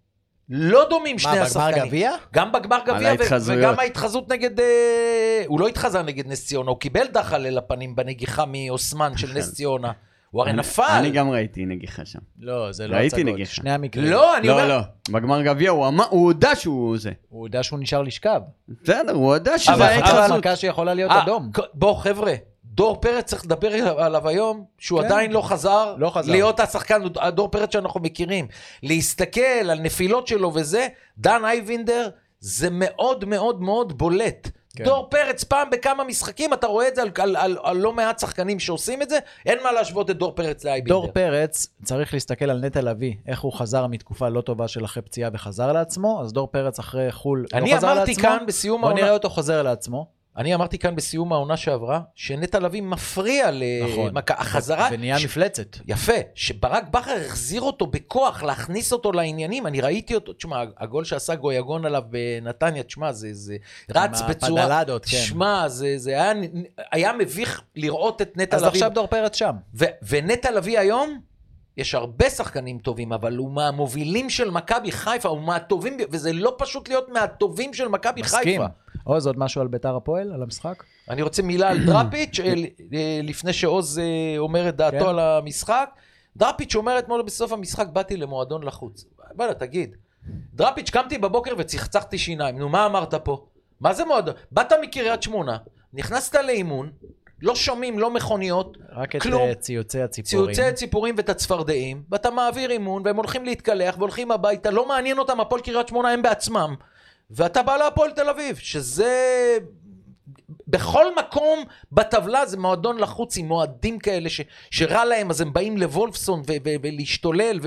לא דומים שני מה, השחקנים. בגמר גביע? גם בגמר גביע. וגם ההתחזות נגד... אה, הוא לא התחזה נגד נס ציונה, הוא קיבל דחל אל הפנים בנגיחה מאוסמן של נס ציונה. הוא הרי נפל. אני גם ראיתי נגיחה שם. לא, זה לא ראיתי הצגות. נגיחה. שני המקרים. לא, אני לא, אומר... לא. בגמר גביע הוא אמר, הוא הודה שהוא זה. הוא יודע שהוא נשאר לשכב. בסדר, הוא הודה אבל- שזה אבל ההתחזות. מכה שיכולה להיות אה, אדום. בוא חבר'ה, דור פרץ צריך לדבר עליו היום, שהוא כן. עדיין לא חזר, לא חזר. להיות השחקן, הדור פרץ שאנחנו מכירים. להסתכל על נפילות שלו וזה, דן אייבינדר, זה מאוד מאוד מאוד בולט. כן. דור פרץ פעם בכמה משחקים, אתה רואה את זה על, על, על, על לא מעט שחקנים שעושים את זה, אין מה להשוות את דור פרץ לאייבינדר. דור פרץ, צריך להסתכל על נטע לביא, איך הוא חזר מתקופה לא טובה של אחרי פציעה וחזר לעצמו, אז דור פרץ אחרי חו"ל אני לא חזר אמרתי לעצמו. כאן בסיום בוא העונה, נראה אותו חוזר לעצמו. אני אמרתי כאן בסיום העונה שעברה, שנטע לביא מפריע נכון. למכה, החזרה, ונהיה ש- מפלצת. יפה, שברק בכר החזיר אותו בכוח, להכניס אותו לעניינים, אני ראיתי אותו, תשמע, הגול שעשה גויגון עליו בנתניה, תשמע, זה, זה רץ עם בצורה... הפדלדות, כן. תשמע, זה, זה היה, היה מביך לראות את נטע אז לביא. עכשיו דור פרץ שם. ו, ונטע לביא היום, יש הרבה שחקנים טובים, אבל הוא מהמובילים של מכבי חיפה, הוא מהטובים, וזה לא פשוט להיות מהטובים של מכבי מסכים. עוז, עוד משהו על ביתר הפועל, על המשחק? אני רוצה מילה על דראפיץ', אה, אה, לפני שעוז אה, אומר את דעתו כן. על המשחק. דראפיץ' אומר אתמול בסוף המשחק, באתי למועדון לחוץ. בוא'נה, תגיד, דראפיץ', קמתי בבוקר וצחצחתי שיניים, נו, מה אמרת פה? מה זה מועדון? באת מקריית שמונה, נכנסת לאימון, לא שומעים, לא מכוניות, רק את כלום. אה, ציוצי הציפורים. ציוצי ציפורים ואת הצפרדעים, ואתה מעביר אימון, והם הולכים להתקלח והולכים הביתה, לא מעניין אותם, הפועל קריית שמונה הם בעצמם. ואתה בא להפועל תל אביב, שזה... בכל מקום בטבלה זה מועדון לחוץ עם מועדים כאלה ש, שרע להם, אז הם באים לוולפסון ולהשתולל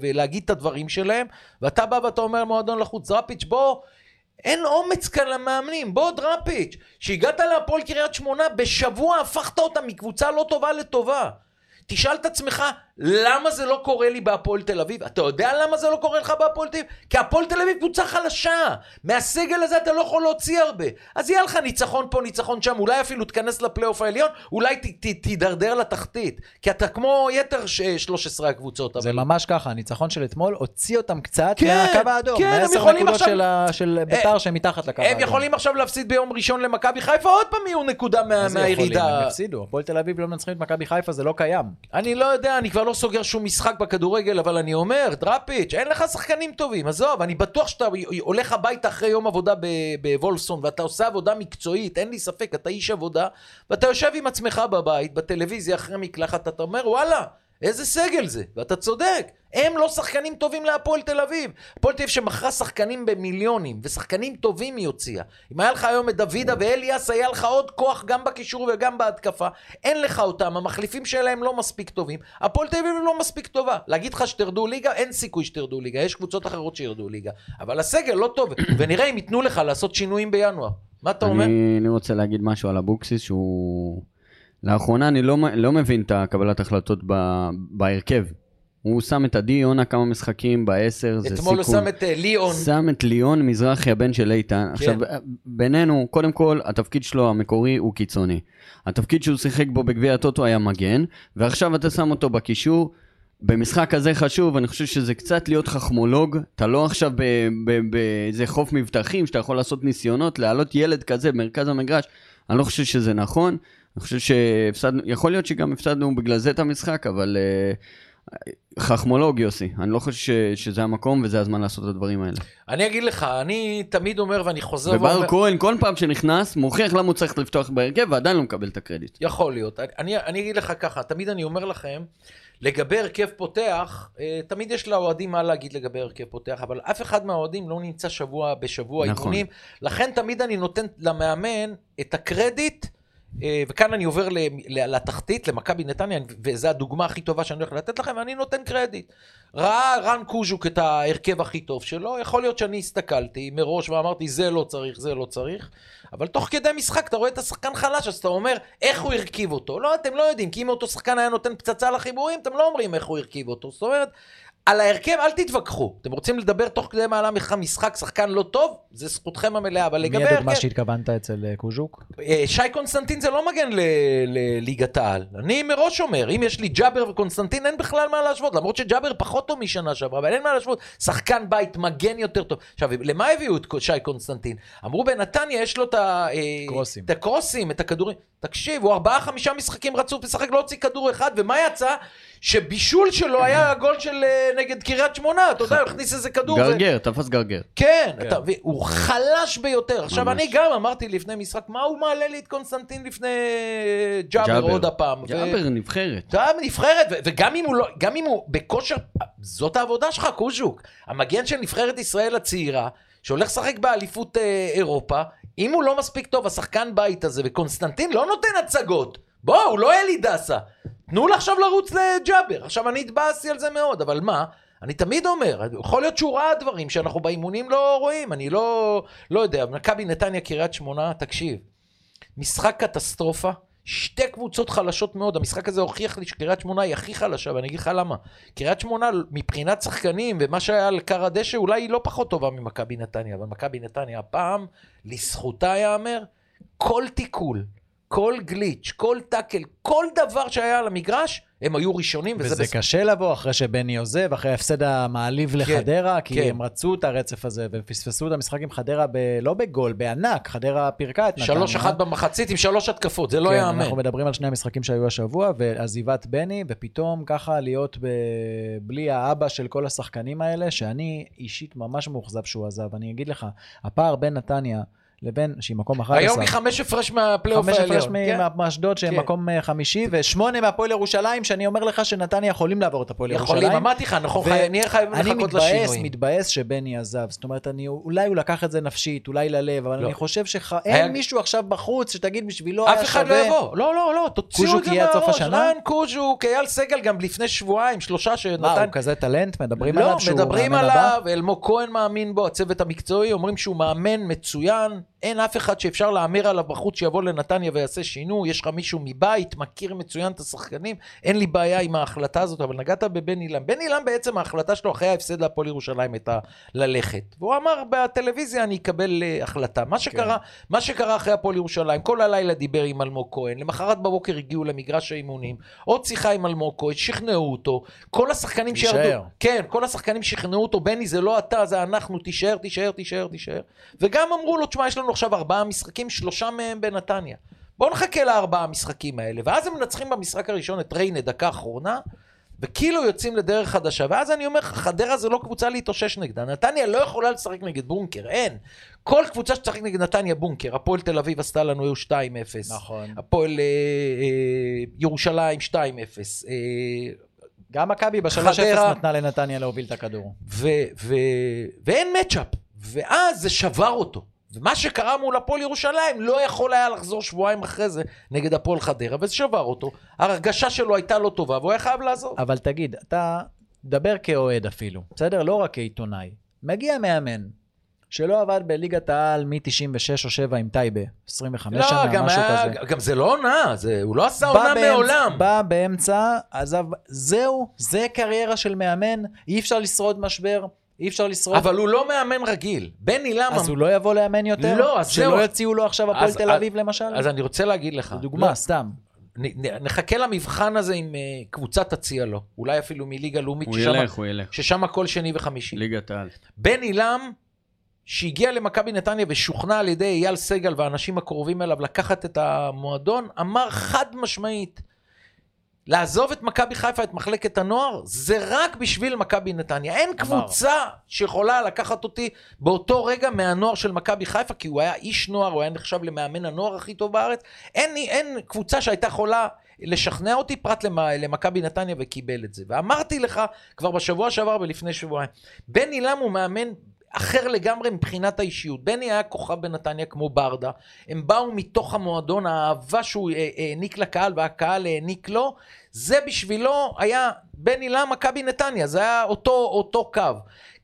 ולהגיד את הדברים שלהם, ואתה בא ואתה אומר מועדון לחוץ, דראפיץ' בוא, אין אומץ כאן למאמנים, בוא דראפיץ', שהגעת להפועל קריית שמונה, בשבוע הפכת אותה מקבוצה לא טובה לטובה. תשאל את עצמך, למה זה לא קורה לי בהפועל תל אביב? אתה יודע למה זה לא קורה לך בהפועל תל אביב? כי הפועל תל אביב קבוצה חלשה. מהסגל הזה אתה לא יכול להוציא הרבה. אז יהיה לך ניצחון פה, ניצחון שם, אולי אפילו תיכנס לפלייאוף העליון, אולי ת- ת- תידרדר לתחתית. כי אתה כמו יתר ש- 13 הקבוצות. זה אבל- ממש ככה, הניצחון של אתמול הוציא אותם קצת כן, מהקו האדום. כן, הם יכולים עכשיו- של ה- של ביתר שהם מתחת לקו האדום. הם יכולים עכשיו להפסיד ביום ראשון למכבי חיפה, עוד פעם יהיו נקודה מה- מה? מהירידה. הם הפסידו. הפועל תל אביב לא מנצחים את מכבי חיפה, זה לא קיים. אני לא יודע, אני כבר לא סוגר שום משחק בכדורגל, אבל אני אומר, דראפיץ', אין לך שחקנים טובים, עזוב, אני בטוח שאתה הולך הביתה אחרי יום עבודה בוולפסון, ואתה עושה עבודה מקצועית, אין לי ספק, אתה איש עבודה, ואתה יושב עם עצמך בבית, בטלוויזיה, אחרי מקלחת, אתה אומר, וואלה, איזה סגל זה, ואתה צודק, הם לא שחקנים טובים להפועל תל אביב. הפועל תל אביב שמכרה שחקנים במיליונים, ושחקנים טובים היא הוציאה. אם היה לך היום את דוידה ואליאס, היה לך עוד כוח גם בקישור וגם בהתקפה. אין לך אותם, המחליפים שלהם לא מספיק טובים. הפועל תל אביב לא מספיק טובה. להגיד לך שתרדו ליגה, אין סיכוי שתרדו ליגה, יש קבוצות אחרות שירדו ליגה. אבל הסגל לא טוב, ונראה אם ייתנו לך לעשות שינויים בינואר. מה אתה אומר? אני, אני רוצה להגיד משהו על אבוקסיס שהוא... לאחרונה אני לא, לא מבין את הקבלת החלטות ב, בהרכב. הוא שם את עדי יונה כמה משחקים בעשר, זה סיכון. אתמול הוא שם את אה, ליאון. שם את ליאון מזרחי, הבן של איתן. כן. עכשיו, בינינו, קודם כל, התפקיד שלו המקורי הוא קיצוני. התפקיד שהוא שיחק בו בגביע הטוטו היה מגן, ועכשיו אתה שם אותו בקישור. במשחק כזה חשוב, אני חושב שזה קצת להיות חכמולוג. אתה לא עכשיו באיזה חוף מבטחים שאתה יכול לעשות ניסיונות, להעלות ילד כזה במרכז המגרש. אני לא חושב שזה נכון. אני חושב שהפסדנו, יכול להיות שגם הפסדנו בגלל זה את המשחק, אבל uh, חכמולוג יוסי, אני לא חושב ש- שזה המקום וזה הזמן לעשות את הדברים האלה. אני אגיד לך, אני תמיד אומר ואני חוזר ובר ואומר... כהן כל פעם שנכנס, מוכיח למה הוא צריך לפתוח בהרכב ועדיין לא מקבל את הקרדיט. יכול להיות. אני, אני אגיד לך ככה, תמיד אני אומר לכם, לגבי הרכב פותח, אה, תמיד יש לאוהדים מה להגיד לגבי הרכב פותח, אבל אף אחד מהאוהדים לא נמצא שבוע בשבוע נכון. אימונים, לכן תמיד אני נותן למאמן את הקרדיט. אה, וכאן אני עובר לתחתית, למכבי נתניה, וזו הדוגמה הכי טובה שאני הולך לתת לכם, ואני נותן קרדיט. ראה רן קוז'וק את ההרכב הכי טוב שלו, יכול להיות שאני הסתכלתי מראש ואמרתי, זה לא צריך, זה לא צריך, אבל תוך כדי משחק אתה רואה את השחקן חלש, אז אתה אומר, איך הוא הרכיב אותו? לא, אתם לא יודעים, כי אם אותו שחקן היה נותן פצצה לחיבורים, אתם לא אומרים איך הוא הרכיב אותו. זאת אומרת, על ההרכב אל תתווכחו. אתם רוצים לדבר תוך כדי מהלך המשחק, שחקן לא טוב, זה זכותכם המלאה, אבל לגבי מי הדוגמה. שהתכוונת אצל אה, קוז'וק? אה, שי קונסטנטין זה לא מגן ל- לליגת העל. אני מראש אומר, אם יש לי ג'אבר וקונסטנטין, אין בכלל מה להשוות. למרות שג'אבר פחות טוב משנה שעברה, אבל אין מה להשוות. שחקן בית, מגן יותר טוב. עכשיו, למה הביאו את שי קונסטנטין? אמרו בנתניה, יש לו את. אה, הקרוסים, את הכדורים. תקשיב, הוא ארבעה, חמישה משחקים רצוף משחק, לא הוציא כדור אחד, ומה יצא? שבישול שלו היה הגול של נגד קריית שמונה, אתה יודע, הכניס איזה כדור. גרגר, תפס גרגר. כן, אתה, הוא חלש ביותר. עכשיו. אני גם אמרתי לפני משחק, מה הוא מעלה לי את קונסטנטין לפני ג'אבר ג'אבר. עוד הפעם? ו- ג'אבר נבחרת. יודע, נבחרת, ו- וגם אם הוא לא, גם אם הוא בכושר, זאת העבודה שלך, קוז'וק. המגן של נבחרת ישראל הצעירה, שהולך לשחק באליפות אה, אירופה, אם הוא לא מספיק טוב, השחקן בית הזה, וקונסטנטין לא נותן הצגות. בוא, הוא לא אלי דסה. תנו לו עכשיו לרוץ לג'אבר. עכשיו, אני התבאסתי על זה מאוד, אבל מה? אני תמיד אומר, יכול להיות שהוא ראה דברים שאנחנו באימונים לא רואים, אני לא, לא יודע. מכבי נתניה, קריית שמונה, תקשיב. משחק קטסטרופה, שתי קבוצות חלשות מאוד, המשחק הזה הוכיח לי שקריית שמונה היא הכי חלשה, ואני אגיד לך למה. קריית שמונה, מבחינת שחקנים, ומה שהיה על כר הדשא, אולי היא לא פחות טובה ממכבי נתניה, אבל מכבי נתניה הפעם, לזכותה ייאמר, כל תיקול, כל גליץ', כל טאקל, כל דבר שהיה על המגרש, הם היו ראשונים, וזה וזה בסדר. קשה לבוא אחרי שבני עוזב, אחרי ההפסד המעליב לחדרה, כי כן. הם רצו את הרצף הזה, והם פספסו את המשחק עם חדרה, ב... לא בגול, בענק, חדרה פירקה את נתניה. שלוש אחת במחצית עם שלוש התקפות, זה לא כן, ייאמן. אנחנו מדברים על שני המשחקים שהיו השבוע, ועזיבת בני, ופתאום ככה להיות ב... בלי האבא של כל השחקנים האלה, שאני אישית ממש מאוכזב שהוא עזב. אני אגיד לך, הפער בין נתניה לבין, שהיא מקום 11, היום היא חמש הפרש מהפלייאוף חמש העליון. הפרש כן. מ- מאשדוד שהם כן. מקום אה, חמישי, ושמונה מהפועל ירושלים, שאני אומר לך שנתניה יכולים לעבור את הפועל יכולים, ירושלים. אמרתי לך, אנחנו חי- נהיה חייבים אני לחכות מתבאס, לשינויים. מתבאס שבני עזב. זאת אומרת, אני, אולי הוא לקח את זה נפשית, אולי ללב, אבל לא. אני חושב שאין היה- מישהו עכשיו בחוץ שתגיד בשבילו היה אף שווה. אחד לא יבוא. לא, לא, לא, תוציאו את זה מהראש. רן קוז'וק, אייל סגל גם לפני שבועיים, שלושה מה, שנתן... הוא כזה טלנט? מדברים לא, עליו שהוא מדברים מאמן הבא? עליו, אלמוג כהן מאמין בו, הצוות המקצועי, אומרים שהוא מאמן מצוין, אין אף אחד שאפשר להמר עליו בחוץ שיבוא לנתניה ויעשה שינוי, יש לך מישהו מבית, מכיר מצוין את השחקנים, אין לי בעיה עם ההחלטה הזאת, אבל נגעת בבן אילם. בן אילם בעצם ההחלטה שלו אחרי ההפסד להפועל ירושלים הייתה ללכת. והוא אמר בטלוויזיה אני אקבל אה, החלטה. מה שקרה, מה שקרה אחרי הפועל ירושלים, כל הלילה דיבר עם אלמוג כהן, למחרת בבוקר הגיעו למגרש האימונים, עוד שיחה עם אלמוג כהן, שכנעו אותו, כל השחקנים להישאר. שירדו, כן, כל השחקנים שכנעו אותו, בני זה לא אתה, זה אנחנו, תישאר, תישאר, תישאר, תישאר. וגם אמרו לו, תשמע, יש לנו עכשיו ארבעה משחקים, שלושה מהם בנתניה. בואו נחכה לארבעה המשחקים האלה. ואז הם מנצחים במשחק הראשון את ריינה, דקה אחרונה, וכאילו יוצאים לדרך חדשה. ואז אני אומר לך, חדרה זה לא קבוצה להתאושש נגדה. נתניה לא יכולה לשחק נגד בונקר, אין. כל קבוצה שתשחק נגד נתניה בונקר. הפועל תל אביב עשתה לנו היו 2-0. נכון. הפועל אה, אה, ירושלים 2-0. אה, גם מכבי בשלוש חדרה. אפס נתנה לנתניה להוביל את הכדור. ו- ו- ואין מצ'אפ, ואז זה שבר אותו. ומה שקרה מול הפועל ירושלים לא יכול היה לחזור שבועיים אחרי זה נגד הפועל חדרה, וזה שבר אותו. ההרגשה שלו הייתה לא טובה, והוא היה חייב לעזוב. אבל תגיד, אתה דבר כאוהד אפילו, בסדר? לא רק כעיתונאי. מגיע מאמן שלא עבד בליגת העל מ-96 או 7 עם טייבה, 25 לא, שנה, גם, משהו היה, כזה. גם זה לא עונה, זה, הוא לא עשה עונה באמצע- מעולם. בא באמצע, עזב, זהו, זה קריירה של מאמן, אי אפשר לשרוד משבר, אי אפשר לשרוד. אבל הוא לא מאמן רגיל. בן אילם... אז הוא לא יבוא לאמן יותר? לא, אז זהו. שלא יציעו לו עכשיו הפועל אז- תל אביב למשל? אז אני רוצה להגיד לך. דוגמה, לא, סתם. נחכה למבחן הזה אם uh, קבוצה תציע לו. אולי אפילו מליגה לאומית, הוא ששם- ילך, הוא ילך. ששם כל שני וחמישי. ליגת העל. בן עילם, שהגיע למכבי נתניה ושוכנע על ידי אייל סגל והאנשים הקרובים אליו לקחת את המועדון, אמר חד משמעית, לעזוב את מכבי חיפה, את מחלקת הנוער, זה רק בשביל מכבי נתניה. אין קבוצה שיכולה לקחת אותי באותו רגע מהנוער של מכבי חיפה, כי הוא היה איש נוער, הוא היה נחשב למאמן הנוער הכי טוב בארץ. אין, אין קבוצה שהייתה יכולה לשכנע אותי פרט למ- למכבי נתניה וקיבל את זה. ואמרתי לך כבר בשבוע שעבר ולפני שבועיים, בני לם הוא מאמן אחר לגמרי מבחינת האישיות. בני היה כוכב בנתניה כמו ברדה, הם באו מתוך המועדון, האהבה שהוא אה, העניק לקהל והקהל העניק לו, זה בשבילו היה בני לם מכבי נתניה, זה היה אותו, אותו קו.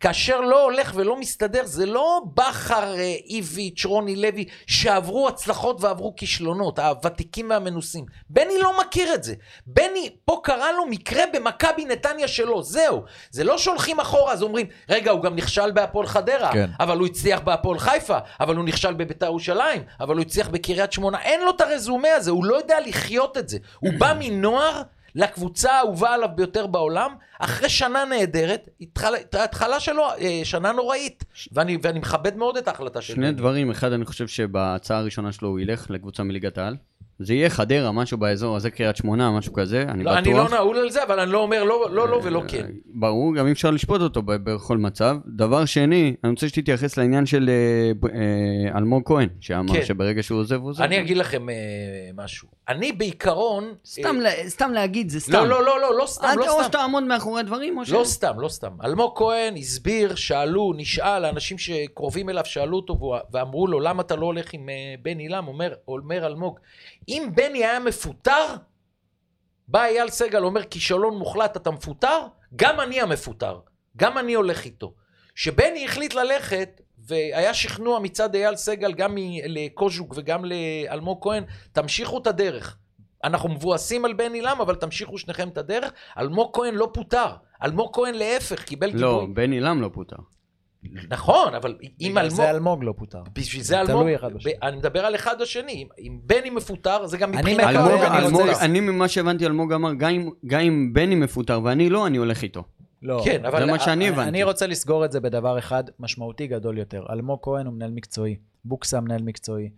כאשר לא הולך ולא מסתדר, זה לא בכר, אה, איביץ', רוני לוי, שעברו הצלחות ועברו כישלונות, הוותיקים והמנוסים. בני לא מכיר את זה. בני, פה קרה לו מקרה במכבי נתניה שלו, זהו. זה לא שהולכים אחורה, אז אומרים, רגע, הוא גם נכשל בהפועל חדרה, כן. אבל הוא הצליח בהפועל חיפה, אבל הוא נכשל בביתר ירושלים, אבל הוא הצליח בקריית שמונה. אין לו את הרזומה הזה, הוא לא יודע לחיות את זה. הוא בא מנוער לקבוצה האהובה עליו ביותר בעולם, אחרי שנה נהדרת, התחלה, ההתחלה שלו אה, שנה נוראית, ואני, ואני מכבד מאוד את ההחלטה שלו. שני דברים, אחד, אני חושב שבהצעה הראשונה שלו הוא ילך לקבוצה מליגת העל. זה יהיה חדרה, משהו באזור הזה, קריית שמונה, משהו כזה, אני לא, בטוח. אני לא נעול על זה, אבל אני לא אומר לא, לא, לא ולא כן. ברור, גם אי אפשר לשפוט אותו בכל מצב. דבר שני, אני רוצה שתתייחס לעניין של אה, אה, אלמוג כהן, שאמר כן. שברגע שהוא עוזב, הוא עוזב. אני אגיד לכם אה, משהו. אני בעיקרון... סתם, אה, לה- סתם להגיד, זה סתם. לא, לא, לא, לא, לא סתם, לא או סתם. שתעמוד מאחורי הדברים, או ש... לא סתם, לא סתם. אלמוג כהן הסביר, שאלו, נשאל, האנשים שקרובים אליו שאלו אותו ואמרו לו, למה אתה לא הולך עם אה, בני לם? אומר, אומר אלמוג, אם בני היה מפוטר, בא אייל סגל, אומר, כישלון מוחלט, אתה מפוטר? גם אני המפוטר. גם אני הולך איתו. שבני החליט ללכת, והיה שכנוע מצד אייל סגל, גם לקוז'וק וגם לאלמוג כהן, תמשיכו את הדרך. אנחנו מבואסים על בני לם, אבל תמשיכו שניכם את הדרך. אלמוג כהן לא פוטר. אלמוג כהן להפך, קיבל לא, גיבוי. בני לם לא פוטר. נכון, אבל אם בגלל אלמוג... זה אלמוג לא פוטר. בשביל זה אלמוג... תלוי אחד בשני. אני מדבר על אחד השני. אם- אם בני מפוטר, זה גם מבחינת... אלמוג, אני אלמוג, אני ממה שהבנתי, אלמוג אמר, גם אם בני מפוטר ואני לא, אני הולך איתו. לא. כן, אבל... זה מה שאני הבנתי. אני רוצה לסגור את זה בדבר אחד משמעותי גדול יותר. אלמוג כהן הוא מנהל מקצועי, בוקסה מנהל מקצועי.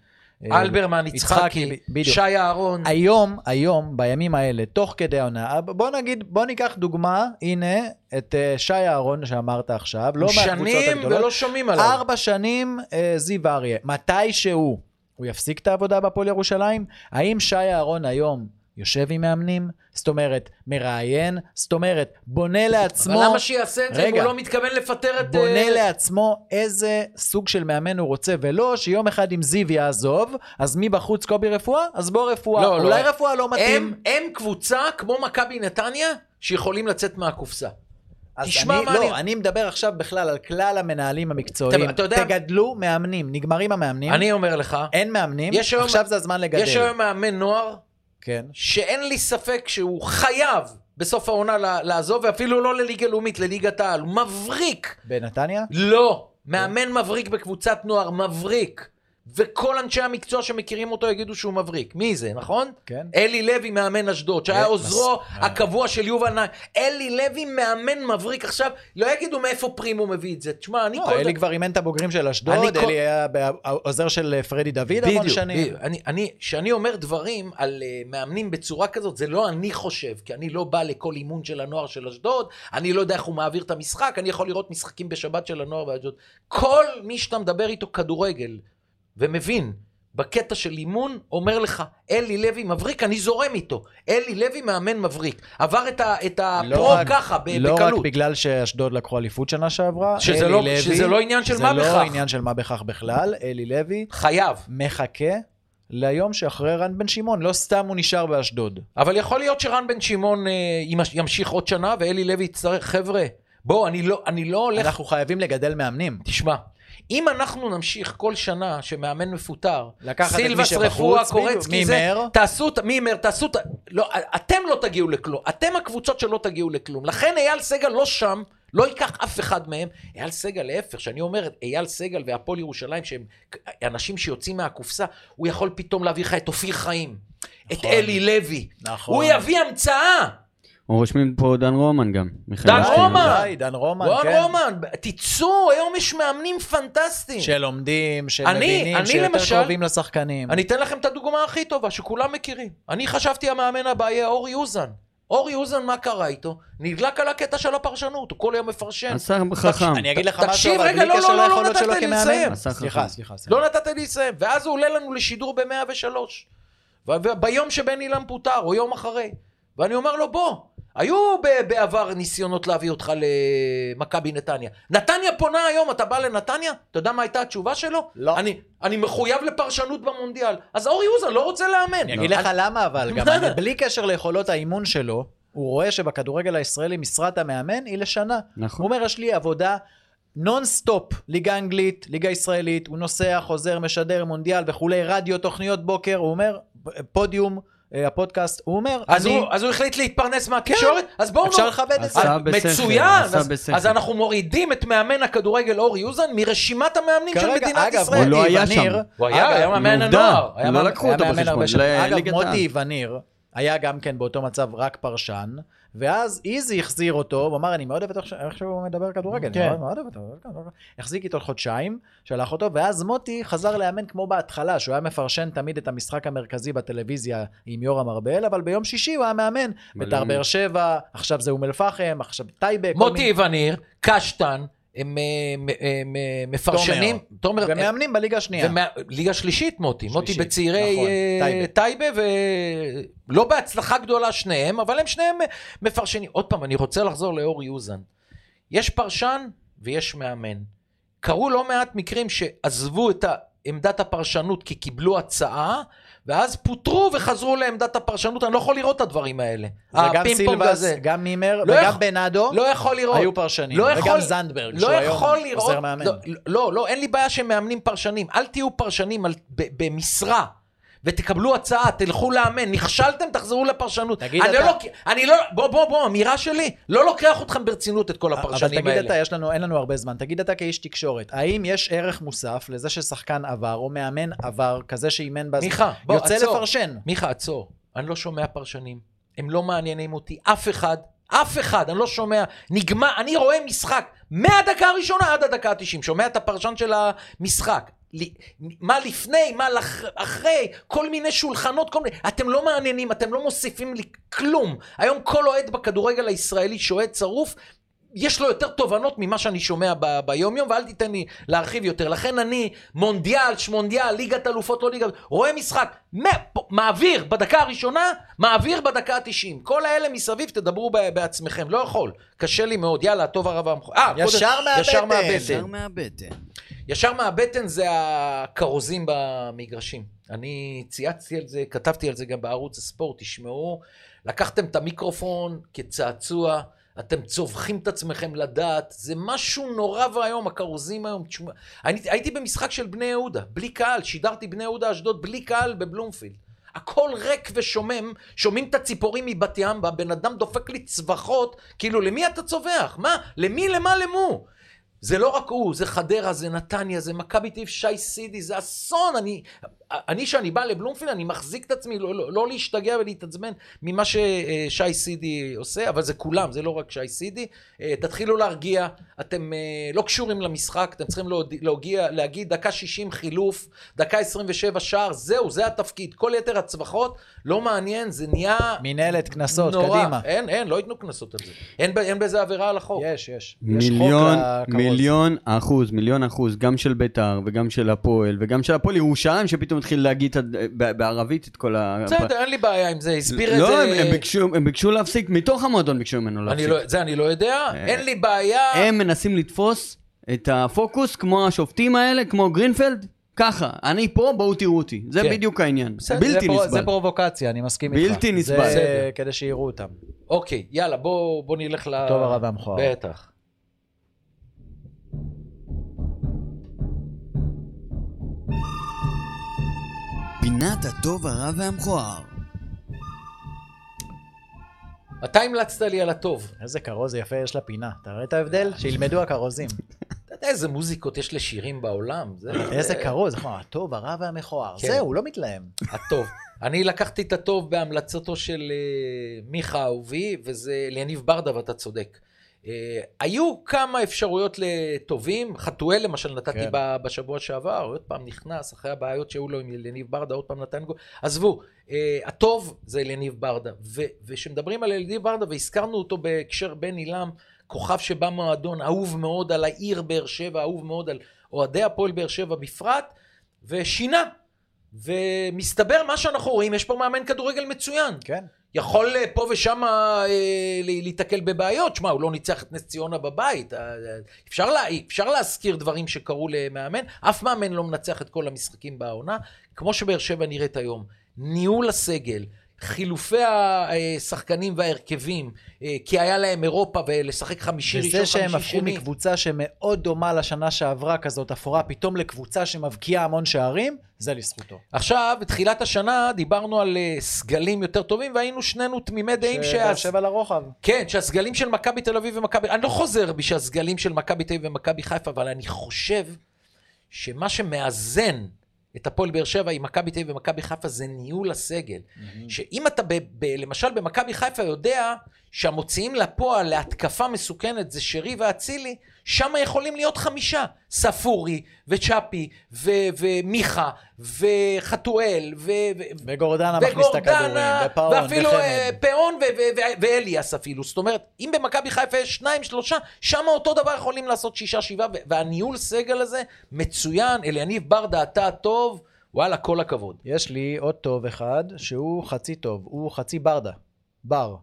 אה, אלברמן, יצחקי. שי אהרון. היום, היום, בימים האלה, תוך כדי העונה, בוא נגיד, בוא ניקח דוגמה, הנה, את אה, שי אהרון שאמרת עכשיו, לא מהקבוצות שנים הגדולות. ולא שומעים עליו. ארבע שנים אה, זיו אריה. מתי שהוא, הוא יפסיק את העבודה בהפועל ירושלים? האם שי אהרון היום יושב עם מאמנים? זאת אומרת, מראיין? זאת אומרת, בונה לעצמו... אבל למה שיעשה את זה אם. הוא לא מתכוון לפטר את... בונה אה, לעצמו איזה סוג של מאמן הוא רוצה, ולא שיום אחד אם זיו יעזוב, אז מי בחוץ קובי רפואה? אז בוא רפואה. לא, לא. אולי רפואה לא הם, מתאים. הם קבוצה כמו מכבי נתניה, שיכולים לצאת מהקופסה. אז תשמע אני, מה לא, אני- אני מדבר עכשיו בכלל על כלל המנהלים המקצועיים. אתה- אתה יודע- תגדלו מאמנים, נגמרים המאמנים, אני אומר לך, אין מאמנים, יש היום- עכשיו זה הזמן לגדל. יש היום מאמן נוער, כן. שאין לי ספק שהוא חייב בסוף העונה לעזוב, ואפילו לא לליגה לאומית, לליגת העל. הוא מבריק. בנתניה? לא. מאמן מבריק בקבוצת נוער, מבריק. וכל אנשי המקצוע שמכירים אותו יגידו שהוא מבריק. מי זה, נכון? כן. אלי לוי, מאמן אשדוד, שהיה אה, עוזרו מס- הקבוע של יובל נעים. אלי לוי, מאמן מבריק. עכשיו, לא יגידו מאיפה פרימו מביא את זה. תשמע, אני לא, כל... אלי כבר אימן את הבוגרים של אשדוד, כל- אלי היה עוזר של פרדי דוד המון שנים. בדיוק. אני, אני, כשאני אומר דברים על uh, מאמנים בצורה כזאת, זה לא אני חושב, כי אני לא בא לכל אימון של הנוער של אשדוד, אני לא יודע איך הוא מעביר את המשחק, אני יכול לראות משחקים בשבת של הנוער באשדוד. כל מי שאתה מדבר איתו כדורגל ומבין, בקטע של אימון, אומר לך, אלי לוי מבריק, אני זורם איתו. אלי לוי מאמן מבריק. עבר את, ה, את לא הפרו רק- ככה, ב- לא רק בקלות. בגלל שאשדוד לקחו אליפות שנה שעברה, שזה אלי לא- לוי, שזה לא עניין של מה זה בכך. לא עניין של מה בכך בכלל, אלי לוי חייב. מחכה ליום שאחרי רן בן שמעון, לא סתם הוא נשאר באשדוד. אבל יכול להיות שרן בן שמעון אה, ימש- ימשיך עוד שנה, ואלי לוי יצטרך, חבר'ה, בואו, אני לא, אני לא הולך... אנחנו חייבים לגדל מאמנים. תשמע, אם אנחנו נמשיך כל שנה שמאמן מפוטר, את סילבס, רפואה, קורצקי, זה. תעשו, את- מימר, תעשו, את- לא, אתם לא תגיעו לכלום, אתם הקבוצות שלא תגיעו לכלום. לכן אייל סגל לא שם, לא ייקח אף אחד מהם. אייל סגל, להפך, שאני אומר, אייל סגל והפועל ירושלים, שהם אנשים שיוצאים מהקופסה, הוא יכול פתאום להביא לך את אופיר חיים, את נכון. אלי לוי. נכון. הוא יביא המצאה. או רושמים פה דן רומן גם. מיכאל דן. רומן. די, דן רומן, כן. רומן, תצאו, היום יש מאמנים פנטסטיים. שלומדים, אני- שמבינים, שיותר למשל- קרובים לשחקנים. אני אתן לכם את הדוגמה הכי טובה שכולם מכירים. אני חשבתי המאמן הבא יהיה אורי אוזן. אורי אוזן, מה קרה איתו? נדלק על הקטע של הפרשנות, הוא כל יום מפרשן. עשר חכם. אני אגיד לך משהו, אבל רגע, בלי לא, קשר לא, לא, ליכולות נתת שלו לי כמאמן. לסיים. עשה סליחה. סליחה, סליחה. לא נתת לי לסיים, ואז הוא עולה לנו לשידור ב-103. וביום שבן אילן פוטר, או יום אחרי. ואני אומר לו, בוא, היו בעבר ניסיונות להביא אותך למכבי נתניה. נתניה פנויה היום, אתה בא לנתניה? אתה יודע מה הייתה התשובה שלו? לא. אני, אני מחויב לפרשנות במונדיאל. אז אורי אוזן לא רוצה לאמן. אני אגיד לך למה, אבל גם לא. אני- בלי קשר ליכולות האימון שלו, הוא רואה שבכדורגל הישראלי משרת המאמן היא לשנה. נכון. הוא אומר, יש לי עבודה נונסטופ, ליגה אנגלית, ליגה ישראלית, הוא נוסע, חוזר, משדר, מונדיאל וכולי, רדיו, תוכניות בוקר, הוא אומר, פודיום, הפודקאסט, הוא אומר, אז, אני... הוא, אז הוא החליט להתפרנס מהתקשורת? אז בואו... אפשר נו- לכבד את זה. מצוין, עשה אז, בשכל. אז אנחנו מורידים את מאמן הכדורגל אורי אוזן מרשימת המאמנים של כרגע, מדינת אגב, ישראל. הוא לא היה וניר- שם. הוא היה, אגב, היה מאמן הנוער. לא לקחו היה אותו בחשבון, שנים. אגב. מוטי וניר היה גם כן באותו מצב רק פרשן, ואז איזי החזיר אותו, הוא אמר, אני מאוד אוהב את איך שהוא מדבר כדורגל, כן. אני מאוד אוהב אותו, החזיק איתו חודשיים, שלח אותו, ואז מוטי חזר לאמן כמו בהתחלה, שהוא היה מפרשן תמיד את המשחק המרכזי בטלוויזיה עם יורם ארבל, אבל ביום שישי הוא היה מאמן, בית"ר באר שבע, עכשיו זה אום אל-פחם, עכשיו טייבה, מוטי וניר, קשטן, הם אה, מ- אה, מ- מפרשנים. תומר. ומאמנים בליגה השנייה. ומה- ליגה שלישית מוטי, מוטי שלישית, בצעירי נכון, אה, טייבה. ולא בהצלחה גדולה שניהם, אבל הם שניהם אה, מפרשנים. עוד פעם, אני רוצה לחזור לאורי אוזן. יש פרשן ויש מאמן. קרו לא מעט מקרים שעזבו את עמדת הפרשנות כי קיבלו הצעה, ואז פוטרו וחזרו לעמדת הפרשנות. אני לא יכול לראות את הדברים האלה. וגם פונג סילבס. גם מימר, לא וגם יכול- בנאדו, לא יכול לראות. היו פרשנים. לא וגם יכול- זנדברג, לא שהוא היום לראות, עוזר מאמן. לא, לא, לא, אין לי בעיה שמאמנים פרשנים. אל תהיו פרשנים על, ב, במשרה. ותקבלו הצעה, תלכו לאמן, נכשלתם, תחזרו לפרשנות. תגיד אני אתה- לא, אני לא, בוא, בוא, בוא, אמירה שלי, לא לוקח אתכם ברצינות את כל אבל הפרשנים תגיד האלה. אתה, יש לנו, אין לנו הרבה זמן, תגיד אתה כאיש תקשורת, האם יש ערך מוסף לזה ששחקן עבר, או מאמן עבר, כזה שאימן בזמן, מיכה, בוא, יוצא עצור. לפרשן? מיכה, עצור. אני לא שומע פרשנים. הם לא מעניינים אותי. אף אחד, אף אחד, אני לא שומע. נגמר, אני רואה משחק מהדקה הראשונה עד הדקה ה-90. שומע את הפרשן של המשחק. מה לפני, מה לח- אחרי, כל מיני שולחנות, כל מיני... אתם לא מעניינים, אתם לא מוסיפים לי כלום. היום כל אוהד בכדורגל הישראלי שאוהד שרוף, יש לו יותר תובנות ממה שאני שומע ב- ביום-יום, ואל תיתן לי להרחיב יותר. לכן אני, מונדיאל, שמונדיאל, ליגת אלופות, לא ליגת... רואה משחק, מ- מעביר בדקה הראשונה, מעביר בדקה ה-90. כל האלה מסביב, תדברו ב- בעצמכם. לא יכול. קשה לי מאוד. יאללה, הטוב הרב המכוער. אה, ישר קודם- מהבטן. ישר מהבטן. ישר מהבטן זה הכרוזים במגרשים. אני צייצתי על זה, כתבתי על זה גם בערוץ הספורט, תשמעו, לקחתם את המיקרופון כצעצוע, אתם צווחים את עצמכם לדעת, זה משהו נורא ואיום, הכרוזים היום. תשמע, אני הייתי במשחק של בני יהודה, בלי קהל, שידרתי בני יהודה אשדוד בלי קהל בבלומפילד. הכל ריק ושומם, שומעים את הציפורים מבת ים, והבן אדם דופק לי צווחות, כאילו, למי אתה צווח? מה? למי, למה, למו? זה לא רק הוא, זה חדרה, זה נתניה, זה מכבי תל שי סידי, זה אסון. אני, אני, שאני בא לבלומפילד, אני מחזיק את עצמי לא, לא, לא להשתגע ולהתעצבן ממה ששי סידי עושה, אבל זה כולם, זה לא רק שי סידי. אה, תתחילו להרגיע, אתם אה, לא קשורים למשחק, אתם צריכים להודיע, להגיע, להגיד דקה 60 חילוף, דקה 27 שער, זהו, זה התפקיד. כל יתר הצווחות, לא מעניין, זה נהיה... מנהלת קנסות. קדימה. אין, אין, לא ייתנו קנסות על זה. אין, אין בזה עבירה על החוק. יש, יש. יש מיליון, לכרוז. מיליון אחוז, מיליון אחוז, גם של ביתר וגם של הפועל וגם של הפועל ירושלים שפתאום התחיל להגיד בערבית את כל ה... בסדר, אין לי בעיה עם זה, הסביר את לא, זה. הם, הם, ביקשו, להפסיק, מתוך המועדון ביקשו ממנו אני להפסיק. לא, זה אני לא יודע, אין לי בעיה. הם מנסים לתפוס את הפוקוס כמו השופטים האלה, כמו גרינפלד, ככה, אני פה, בואו תראו אותי. זה כן. בדיוק העניין. בסדר, בלתי זה פרו- נסבל. זה פרובוקציה, אני מסכים איתך. בלתי נסבל. זה בסדר. כדי שיראו אותם. אוקיי, יאללה, בוא, בוא נלך ל... טוב, הרע והמכוער. בטח. פינת הטוב, הרע והמכוער. אתה המלצת לי על הטוב. איזה כרוז יפה יש לפינה. אתה רואה את ההבדל? שילמדו הכרוזים. אתה יודע איזה מוזיקות יש לשירים בעולם? זה, איזה זה כרוז, נכון, הטוב, הרע והמכוער. כן. זהו, הוא לא מתלהם. הטוב. אני לקחתי את הטוב בהמלצתו של אה, מיכה אהובי, וזה ליניב ברדה, ואתה צודק. אה, היו כמה אפשרויות לטובים, חתואל למשל נתתי כן. בשבוע שעבר, עוד פעם נכנס, אחרי הבעיות שהיו לו עם אליניב ברדה, עוד פעם נתן גול. עזבו, אה, הטוב זה אליניב ברדה, וכשמדברים על אליניב ברדה, והזכרנו אותו בהקשר בן עילם, כוכב שבא מועדון, אהוב מאוד על העיר באר שבע, אהוב מאוד על אוהדי הפועל באר שבע בפרט, ושינה. ומסתבר מה שאנחנו רואים, יש פה מאמן כדורגל מצוין. כן. יכול אה, פה ושם אה, להיתקל בבעיות. שמע, הוא לא ניצח את נס ציונה בבית. אה, אפשר, לה, אפשר להזכיר דברים שקרו למאמן. אף מאמן לא מנצח את כל המשחקים בעונה. כמו שבאר שבע נראית היום. ניהול הסגל, חילופי השחקנים וההרכבים, אה, כי היה להם אירופה ולשחק חמישי ראשון, וזה שהם חמישי הפכו שני. מקבוצה שמאוד דומה לשנה שעברה, כזאת אפורה, פתאום לקבוצה שמבקיעה המון שערים, זה לזכותו. עכשיו, בתחילת השנה דיברנו על אה, סגלים יותר טובים, והיינו שנינו תמימי דעים שבאר שה... שבע לרוחב. כן, שהסגלים של מכבי תל אביב ומכבי... אני לא חוזר בשביל הסגלים של מכבי תל אביב ומכבי חיפה, אבל אני חושב שמה שמאזן את הפועל באר שבע עם מכבי תל אביב ומכבי חיפה זה ניהול הסגל. שאם אתה ב, ב, למשל במכבי חיפה יודע שהמוציאים לפועל להתקפה מסוכנת זה שרי ואצילי, שם יכולים להיות חמישה. ספורי וצ'אפי ו- ומיכה וחתואל ו- וגורדנה מכניס את הכדורים, ופאון, ואפילו אה, וחמד. פאון ו- ו- ו- ואליאס אפילו. זאת אומרת, אם במכבי חיפה יש שניים, שלושה, שם אותו דבר יכולים לעשות שישה, שבעה, והניהול סגל הזה מצוין. אליניב ברדה, אתה הטוב, וואלה, כל הכבוד. יש לי עוד טוב אחד, שהוא חצי טוב, הוא חצי ברדה. בר.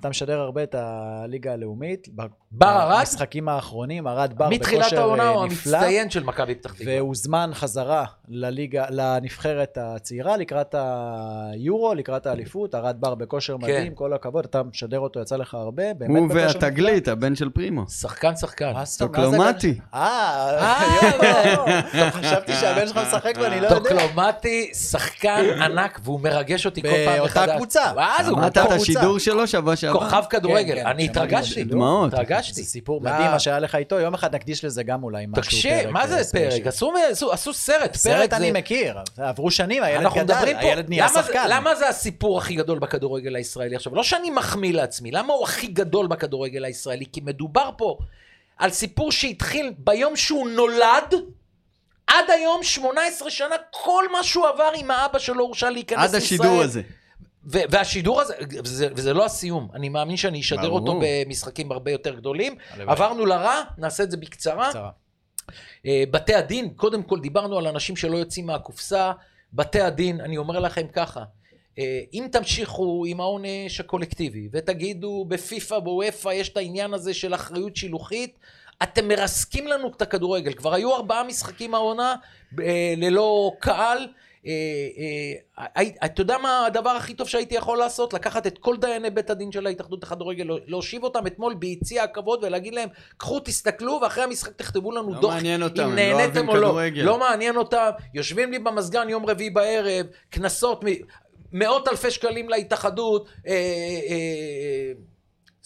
אתה משדר הרבה את הליגה הלאומית. בר ארד? במשחקים האחרונים, ארד בר מתחילת בכושר העונה אה, הוא נפלא. המצטיין של מכבי פתח תקווה. והוזמן חזרה לליגה, לנבחרת הצעירה לקראת היורו, לקראת האליפות, ארד בר בכושר כן. מדהים, כל הכבוד, אתה משדר אותו, יצא לך הרבה, באמת הוא והתגלית, הבן של פרימו. שחקן שחקן. מה? מה זה טוקלומטי. גם- אה, אה, יואו, חשבתי שהבן שלך משחק ואני לא יודע. טוקלומטי, שחקן ענק, והוא מרגש אותי כל פעם באותה מחדש. קבוצה. ואז הוא שמעת את כוכב- השידור שלו שבוע שעבר? כוכב כדורגל. כן, כן, אני התרגשתי. דמעות. התרגשתי. זה סיפור לא. מדהים מה שהיה לך איתו, יום אחד נקדיש לזה גם אולי משהו. תקשיב, מה זה פרק? ספיישל. עשו- עשו- עשו סרט. סרט פרק אני מכיר, עברו שנים, הילד גדל, הילד נהיה למה זה- שחקן. למה זה הסיפור הכי גדול בכדורגל הישראלי עכשיו? לא שאני מחמיא לעצמי, למה הוא הכי גדול בכדורגל הישראלי? כי מדובר פה על סיפור שהתחיל ביום שהוא נולד, עד היום 18 שנה, כל מה שהוא עבר עם האבא שלו הורשה להיכנס עד לישראל. השידור הזה. ו- והשידור הזה, וזה, וזה לא הסיום, אני מאמין שאני אשדר ברור. אותו במשחקים הרבה יותר גדולים. הלוואי. עברנו לרע, נעשה את זה בקצרה. קצרה. אה, בתי הדין, קודם כל דיברנו על אנשים שלא יוצאים מהקופסה. בתי הדין, אני אומר לכם ככה, אה, אם תמשיכו עם העונש הקולקטיבי ותגידו בפיפ"א, בוופ"א, יש את העניין הזה של אחריות שילוחית, אתם מרסקים לנו את הכדורגל. כבר היו ארבעה משחקים העונה אה, ללא קהל. אה, אה, אתה יודע מה הדבר הכי טוב שהייתי יכול לעשות? לקחת את כל דייני בית הדין של ההתאחדות לכדורגל, לא- להושיב אותם אתמול ביציע הכבוד ולהגיד להם, קחו, תסתכלו, ואחרי המשחק תכתבו לנו לא דוח. מעניין אותם, אם לא נהניתם או לא. לא מעניין אותם. יושבים לי במזגן יום רביעי בערב, קנסות, מ- מאות אלפי שקלים להתאחדות, אה, אה,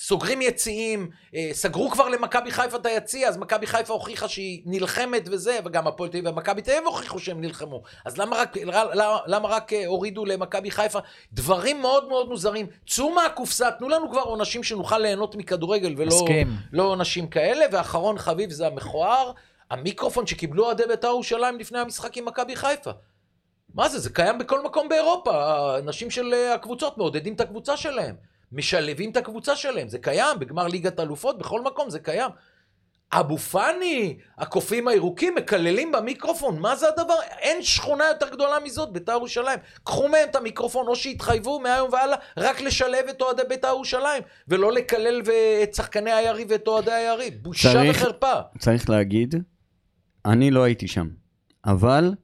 סוגרים יציאים, אה, סגרו כבר למכבי חיפה את היציע, אז מכבי חיפה הוכיחה שהיא נלחמת וזה, וגם הפועל תל אביב ומכבי תל אביב הוכיחו שהם נלחמו. אז למה רק, למה, למה רק אה, הורידו למכבי חיפה? דברים מאוד מאוד מוזרים. צאו מהקופסה, תנו לנו כבר עונשים שנוכל ליהנות מכדורגל, ולא. לא עונשים כאלה. ואחרון חביב זה המכוער, המיקרופון שקיבלו אוהדי בית"ר ירושלים לפני המשחק עם מכבי חיפה. מה זה? זה קיים בכל מקום באירופה. האנשים של אה, הקבוצות מעודדים את הקבוצה שלהם. משלבים את הקבוצה שלהם. זה קיים בגמר ליגת אלופות, בכל מקום זה קיים. אבו פאני, הקופים הירוקים, מקללים במיקרופון, מה זה הדבר? אין שכונה יותר גדולה מזאת, בית"ר ירושלים. קחו מהם את המיקרופון, או שיתחייבו מהיום והלאה רק לשלב את אוהדי בית"ר ירושלים, ולא לקלל את שחקני היריב ואת אוהדי היריב. בושה צריך- וחרפה. צריך להגיד, אני לא הייתי שם, אבל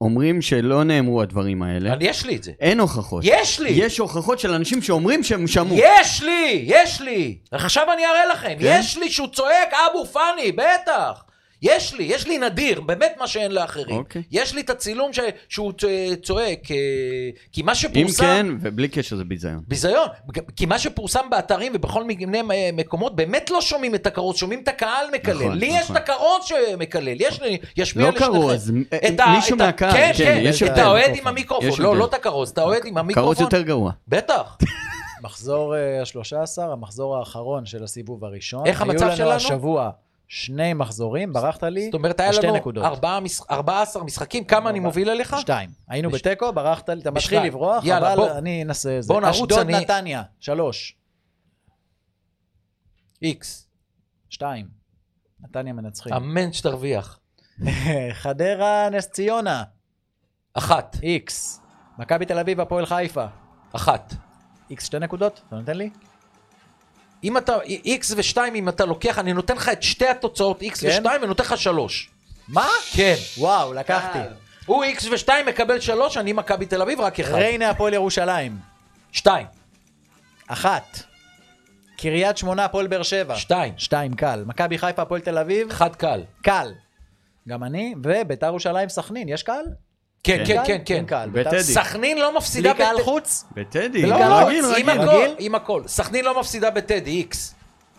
אומרים שלא נאמרו הדברים האלה. אני, יש לי את זה. אין הוכחות. יש לי! יש הוכחות של אנשים שאומרים שהם שמעו. יש לי! יש לי! עכשיו אני אראה לכם. כן? יש לי שהוא צועק אבו פאני, בטח. יש לי, יש לי נדיר, באמת מה שאין לאחרים. אוקיי. יש לי את הצילום ש... שהוא צועק, אה, כי מה אם שפורסם... כן, ובלי קשר זה ביזיון. ביזיון, כי מה שפורסם באתרים ובכל מיני מ- מקומות, באמת לא שומעים את הכרוז, שומעים את הקהל מקלל. נכון, לי יש נכון. את הכרוז שמקלל, יש לי, ישמיע לא לשניכם. כרוז, את ה- מישהו מהקהל, כן, כן, כן, יש את. האוהד עם המיקרופון, יש לא. לא את הכרוז, את האוהד עם המיקרופון. כרוז יותר גרוע. בטח. מחזור ה-13, המחזור האחרון של הסיבוב הראשון. איך המצב היו לנו שלנו? השבוע שני מחזורים, ברחת לי זאת אומרת, היה לנו נקודות. ארבעה מש- 14 משחקים, כמה אני מוביל עליך? שתיים. היינו בש- בתיקו, ברחת לי, אתה מתחיל בשתיים. לברוח, יאללה, אבל בוא. אני אנסה זה. בוא נרוץ, אשדוד אני- נתניה, שלוש. איקס. שתיים. נתניה מנצחים. אמן שתרוויח. חדרה, נס ציונה, אחת. איקס. מכבי תל אביב, הפועל חיפה, אחת. איקס שתי נקודות, אתה נותן לי? אם אתה, איקס ושתיים, אם אתה לוקח, אני נותן לך את שתי התוצאות, איקס כן? ושתיים, ונותן לך שלוש. מה? כן. וואו, לקחתי. הוא איקס ושתיים מקבל שלוש, אני מכבי תל אביב, רק אחד. ריינה, הפועל ירושלים, שתיים. אחת. קריית שמונה, הפועל באר שבע. שתיים. שתיים, קל. מכבי חיפה, הפועל תל אביב, אחד קל. קל. גם אני, וביתר ירושלים, סכנין, יש קל? כן, כן? כן, כן. בטדי. סכנין לא מפסידה בלי קהל חוץ? בטדי, לא, קהל רגיל, עם רגיל. הכל? עם הכל. סכנין לא מפסידה בטדי, איקס.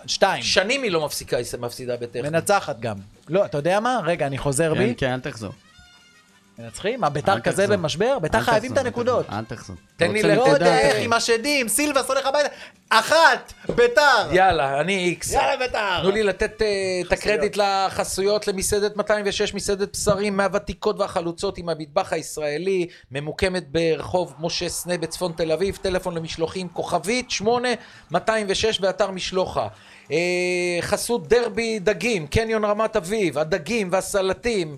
שתיים. שנים היא לא מפסיקה, מפסידה בטכני. מנצחת גם. לא, אתה יודע מה? רגע, אני חוזר כן, בי. כן, אל תחזור. מנצחים? מה, ביתר כזה. במשבר? ביתר חייבים את הנקודות. אל תחזור. תן לי רוצה ל- לא לתת יודע דעת? איך עם השדים, סילבס הולך הביתה. אחת, ביתר. יאללה, אני איקס. יאללה, ביתר. תנו לי לתת אה, את הקרדיט לחסויות למסעדת 206, מסעדת בשרים מהוותיקות והחלוצות עם המטבח הישראלי, ממוקמת ברחוב משה סנה בצפון תל אביב, טלפון למשלוחים כוכבית 8206 באתר משלוחה. אה, חסות דרבי דגים, קניון רמת אביב, הדגים והסלטים,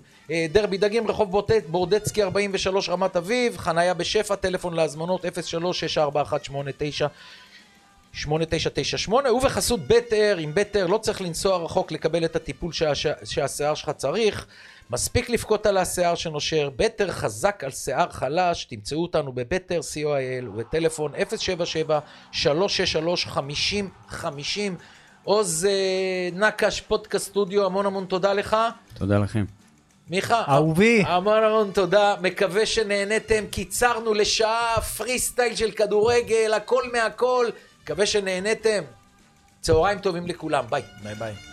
דרבי דגים, רחוב בורדצקי 43 רמת אביב, חניה בשפע, טלפון להזמנות 036418 8998 ובחסות בטר, עם בטר לא צריך לנסוע רחוק לקבל את הטיפול שה, שהשיער שלך צריך, מספיק לבכות על השיער שנושר, בטר חזק על שיער חלש, תמצאו אותנו בבטר co.il ובטלפון 077-363-5050 עוז אה, נקש פודקאסט סטודיו, המון המון תודה לך. תודה לכם. מיכה, אהובי. המון המון תודה, מקווה שנהניתם, קיצרנו לשעה פרי סטייל של כדורגל, הכל מהכל, מקווה שנהניתם. צהריים טובים לכולם, ביי. ביי ביי.